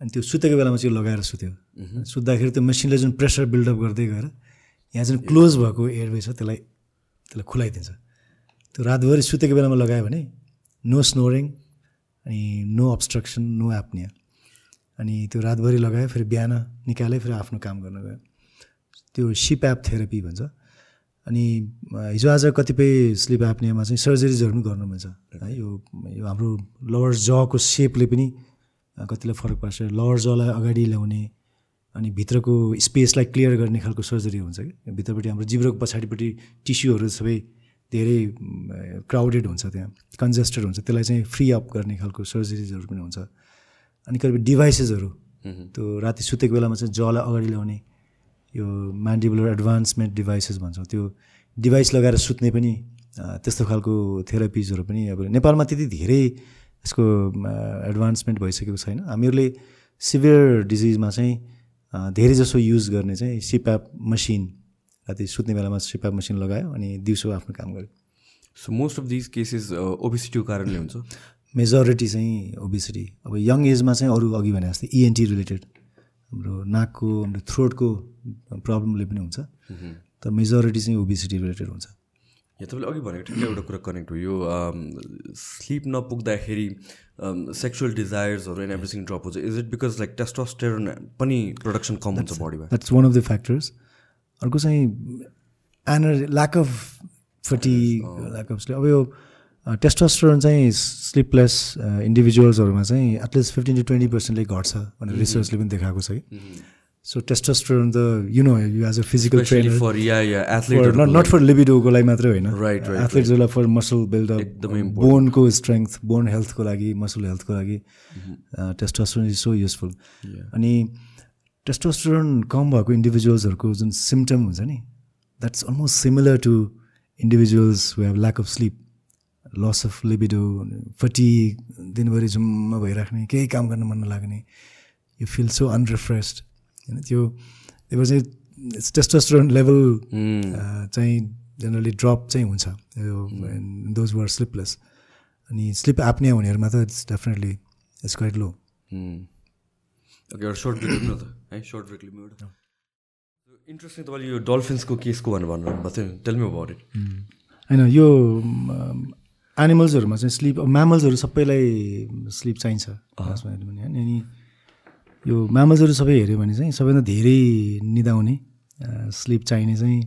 अनि त्यो सुतेको बेलामा चाहिँ लगाएर सुत्यो। सुत्दाखेरि त्यो मेसिनले जुन प्रेसर बिल्डअप गर्दै गएर यहाँ जुन क्लोज भएको एयरवे छ त्यसलाई त्यसलाई खुलाइदिन्छ। त्यो रातभरि सुतेको बेलामा लगायो भने नो स्नोरिङ अनि नो अब्स्ट्रक्सन नो एप्निया। अनि त्यो रातभरि लगायो फेरि बिहान निकाल्यो फेरि आफ्नो काम गर्न गयो। त्यो सिप एप थेरापी भन्छ। अनि हिजो आज कतिपय स्लिप एप्नियामा चाहिँ सर्जरिजहरू पनि गर्नु मिल्छ है यो यो हाम्रो लोवर जको सेपले पनि कतिलाई फरक पार्छ? लोवर जलाई अगाडि ल्याउने अनि भित्रको स्पेसलाई क्लियर गर्ने खालको सर्जरी हुन्छ कि? भित्रपट्टि हाम्रो जिब्रोको पछाडिपट्टि टिस्युहरू सबै धेरै क्राउडेड हुन्छ त्यहाँ कन्जेस्टेड हुन्छ। त्यसलाई चाहिँ फ्री अप गर्ने खालको सर्जरिजहरू पनि हुन्छ। अनि कतिपय डिभाइसेसहरू त्यो राति सुतेको बेलामा चाहिँ जलाई अगाडि ल्याउने यो म्यान्डिबुलर एडभान्समेन्ट डिभाइसेस भन्छौँ। त्यो डिभाइस लगाएर सुत्ने पनि त्यस्तो खालको थेरापिजहरू पनि अब नेपालमा त्यति धेरै यसको एडभान्समेन्ट भइसकेको छैन। हामीहरूले सिभियर डिजिजमा चाहिँ धेरै जसो युज गर्ने चाहिँ सिप्याप मसिन राति सुत्ने बेलामा सिप्याप मसिन लगायो अनि दिउँसो आफ्नो काम गर्यो। So most of these cases ओबिसिटीको कारणले हुन्छ? मेजोरिटी चाहिँ ओबिसिटी अब यङ एजमा चाहिँ अरू अघि भने जस्तै इएनटी रिलेटेड हाम्रो नाकको हाम्रो थ्रोटको प्रब्लमले पनि हुन्छ। तर मेजोरिटी चाहिँ ओबिसिटी रिलेटेड हुन्छ। यहाँ तपाईँले अघि भनेको ठिकै एउटा कुरा कनेक्ट हो। यो स्लिप नपुग्दाखेरि सेक्सुअल डिजायर्सहरू एन्ड एभ्रिथिङ ड्रप हुन्छ। Is it because like testosterone पनि प्रडक्सन कम हुन्छ बडीमा that's one of the factors अर्को चाहिँ एनर्जी ल्याक अफ फटी ल्याक अफ स्लिप अब यो टेस्टोस्टेरोन चाहिँ स्लिपलेस इन्डिभिजुअल्सहरूमा चाहिँ at least fifteen to twenty पर्सेन्टले घट्छ भनेर रिसर्चले पनि देखाएको छ कि। सो टेस्टोस्टेरोन त you know you as a physical trainer for yeah yeah for athlete not not for लिबिडोको लागि मात्रै होइन एथलिट्सहरूलाई फर मसल बिल्डअप एकदमै बोनको स्ट्रेङ्थ बोन हेल्थको लागि मसल हेल्थको लागि टेस्टोस्टेरोन इज सो युजफुल अनि टेस्टोस्टेरोन कम भएको इन्डिभिजुअल्सहरूको जुन सिम्टम हुन्छ नि that's almost similar to individuals who have lack of sleep loss of libido fatigue दिनभरि जुम्म भइराख्ने केही काम गर्न मन नलाग्ने यु फिल सो अनरिफ्रेस्ड होइन? त्यो त्यो चाहिँ टेस्टोस्टेरोन लेभल चाहिँ जेनरली ड्रप चाहिँ हुन्छ। दोज वर स्लिपलेस अनि स्लिप एप्निया हुनेहरूमा त it's definitely it's quite low okay एउटा सर्ट ब्रेक न त। है सर्ट ब्रेक लिउँ एउटा। इन्ट्रेस्टिङ तपाईँले यो डल्फिन्सको केसको भनेर भन्नुभएको थियो। टेलमी अबाउट इट होइन यो एनिमल्सहरूमा चाहिँ स्लिप म्यामल्सहरू सबैलाई स्लिप चाहिन्छ। खासमा हेऱ्यो भने होइन? अनि यो म्यामल्सहरू सबै हेऱ्यो भने चाहिँ सबैभन्दा धेरै निदाउने स्लिप चाहिने चाहिँ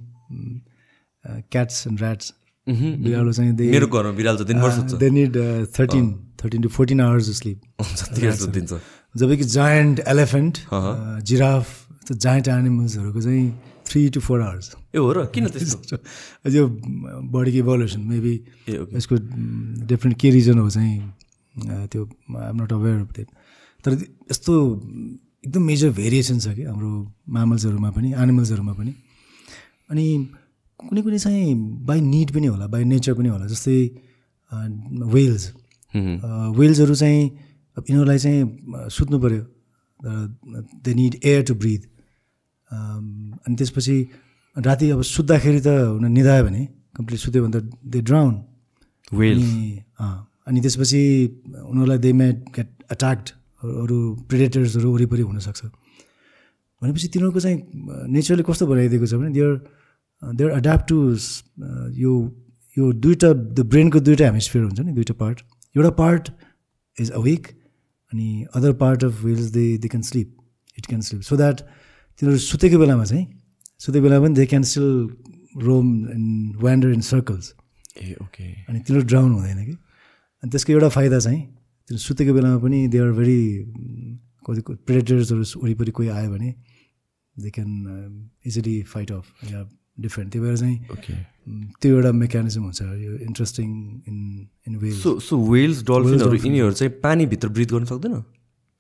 क्याट्स एन्ड ऱ्याट्स बिरालो चाहिँ मेरो घरमा बिरालो त they need thirteen thirteen to fourteen hours sleep दिन्छ। जबकि जायन्ट एलिफेन्ट जिराफ त्यो जायन्ट एनिमल्सहरूको चाहिँ थ्री टु फोर आवर्स ए हो र? किन त्यस्तो? यो बडीको इभोल्युसन मेबी यसको डिफ्रेन्ट के रिजन हो चाहिँ त्यो I'm not aware of that तर यस्तो एकदम मेजर भेरिएसन छ कि हाम्रो म्यामल्सहरूमा पनि एनिमल्सहरूमा पनि। अनि कुनै कुनै चाहिँ बाई निड पनि होला बाई नेचर पनि होला जस्तै वेल्स वेल्सहरू चाहिँ अब यिनीहरूलाई चाहिँ सुत्नु पऱ्यो they need air to breathe अनि त्यसपछि राति अब सुत्दाखेरि त हुन निधायो भने कम्प्लिट सुत्यो भने त दे ड्राउन वेल अनि त्यसपछि उनीहरूलाई दे मे गेट अट्याक्ड अरू प्रिडेटर्सहरू वरिपरि हुनसक्छ। भनेपछि तिनीहरूको चाहिँ नेचरले कस्तो बनाइदिएको छ भने देयर देयर एड्याप्ट टु यो यो दुइटा द ब्रेनको दुइटा हेमिस्फियर हुन्छ नि दुइटा पार्ट एउटा पार्ट इज अवेक अनि other part of whales they they can sleep it can sleep so that तिनीहरू सुतेको बेलामा चाहिँ सुतेको बेलामा पनि they can still roam and wander in circles A okay अनि तिनीहरू ड्राउन हुँदैन कि? अनि त्यसको एउटा फाइदा चाहिँ तिनीहरू सुतेको बेलामा पनि दे आर भेरी कति प्रेडेटर्सहरू वरिपरि कोही आयो भने they can easily fight off yeah different त्यही भएर चाहिँ ओके त्यो एउटा मेकानिजम हुन्छ। यो interesting in in whales so so whales डल्फिनहरू यिनीहरू चाहिँ पानीभित्र ब्रिथ गर्न सक्दैन?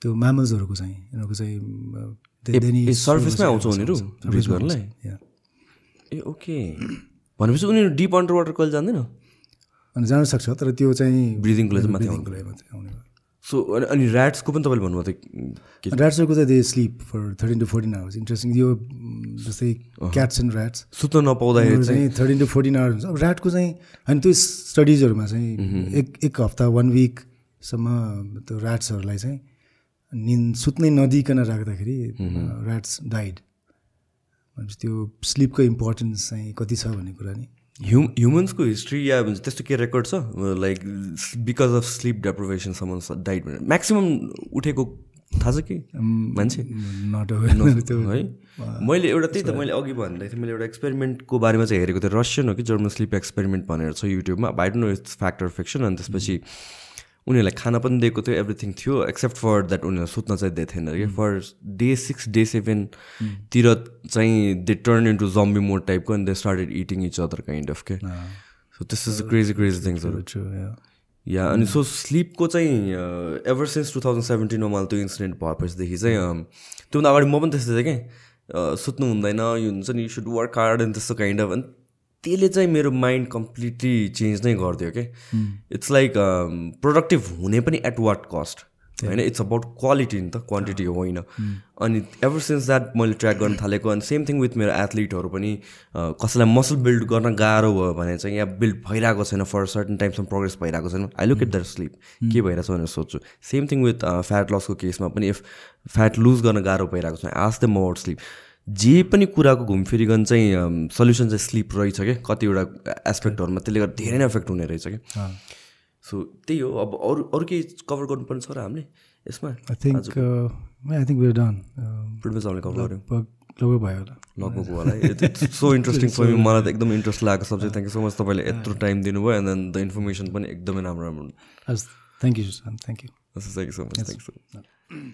त्यो म्यामल्सहरूको चाहिँ यिनीहरूको चाहिँ सर्फेसमै आउँछ उनीहरू ब्रिथ गर्नलाई? ए ओके भनेपछि उनीहरू डिप अन्डर वाटर कहिले जान्दैन अनि जान सक्छ तर त्यो चाहिँ ब्रिदिङको लागि मात्रै आउने भयो सो अनि अनि ऱ्याट्सको पनि तपाईँले भन्नुभएको थियो ऱ्याट्सहरूको चाहिँ they sleep for thirteen to fourteen hours interesting यो जस्तै क्याट्स एन्ड ऱ्याट्स सुत्न नपाउँदाखेरि चाहिँ थर्टिन टु फोर्टिन आवर्स हुन्छ। अब ऱ्याटको चाहिँ होइन त्यो स्टडिजहरूमा चाहिँ एक एक हप्ता वान विकसम्म त्यो ऱ्याट्सहरूलाई चाहिँ निन्द सुत्नै नदिकन राख्दाखेरि ऱ्याट्स डाइड भनेपछि त्यो स्लिपको इम्पोर्टेन्स चाहिँ कति छ भन्ने कुरा नि। ह्यु ह्युमन्सको हिस्ट्री या भन्छ त्यस्तो के रेकर्ड छ लाइक बिकज अफ स्लिप डेप्रिभेसनसम्म डाइट भनेर म्याक्सिमम् उठेको थाहा छ कि मान्छे है मैले एउटा त्यही त मैले अघि भन्दै थिएँ मैले एउटा एक्सपेरिमेन्टको बारेमा चाहिँ हेरेको थिएँ रसियन हो कि जर्मन स्लिप एक्सपेरिमेन्ट भनेर छ युट्युबमा I don't know it's fact or fiction अनि त्यसपछि उनीहरूलाई खाना पनि दिएको थियो एभ्रिथिङ थियो एक्सेप्ट फर द्याट उनीहरूलाई सुत्न चाहिँ दिएको थिएन कि फर डे सिक्स डे सेभेनतिर चाहिँ they turn into zombie mode टाइपको अनि they started eating each other kind of के so this is crazy crazy थिङ्सहरू या अनि सो स्लिपको चाहिँ एभर सिन्स टु थाउजन्ड सेभेन्टिनमा मलाई त्यो इन्सिडेन्ट भएपछिदेखि चाहिँ त्योभन्दा अगाडि म पनि त्यस्तै थिएँ कि सुत्नु हुँदैन यो हुन्छ नि यु सुड वर्क हार्ड अनि त्यस्तो काइन्ड अफ अनि त्यसले चाहिँ मेरो माइन्ड कम्प्लिटली चेन्ज नै गरिदियो कि इट्स लाइक प्रोडक्टिभ हुने पनि एट वाट कस्ट होइन इट्स अबाउट क्वालिटी नि त क्वान्टिटी होइन। अनि एभर सिन्स द्याट मैले ट्र्याक गर्न थालेको अनि सेम थिङ विथ मेरो एथलिटहरू पनि कसैलाई मसल बिल्ड गर्न गाह्रो भयो भने चाहिँ यहाँ बिल्ड भइरहेको छैन फर सर्टन टाइम्समा प्रोग्रेस भइरहेको छैन I look at their sleep के भइरहेछ भनेर सोध्छु। सेम थिङ विथ फ्याट लसको केसमा पनि इफ फ्याट लुज गर्न गाह्रो भइरहेको छ आज द अबाउट स्लिप जे पनि कुराको घुमफिरिकन चाहिँ सल्युसन चाहिँ स्लिप रहेछ क्या कतिवटा एस्पेक्टहरूमा त्यसले गर्दा धेरै नै एफेक्ट हुने रहेछ क्या सो त्यही हो। अब अरू अरू केही कभर गर्नुपर्ने छ र हामीले यसमा? I think I think done previous हामीले कभर गऱ्यौँ लगभग भयो होला। लगभग होला। सो इन्ट्रेस्टिङ फर मी मलाई त एकदम इन्ट्रेस्ट लागेको subject thank you so much तपाईँले यत्रो टाइम दिनुभयो एन्ड देन द इन्फर्मेसन पनि एकदमै राम्रो राम्रो। Thank you thank you thank you so much thank you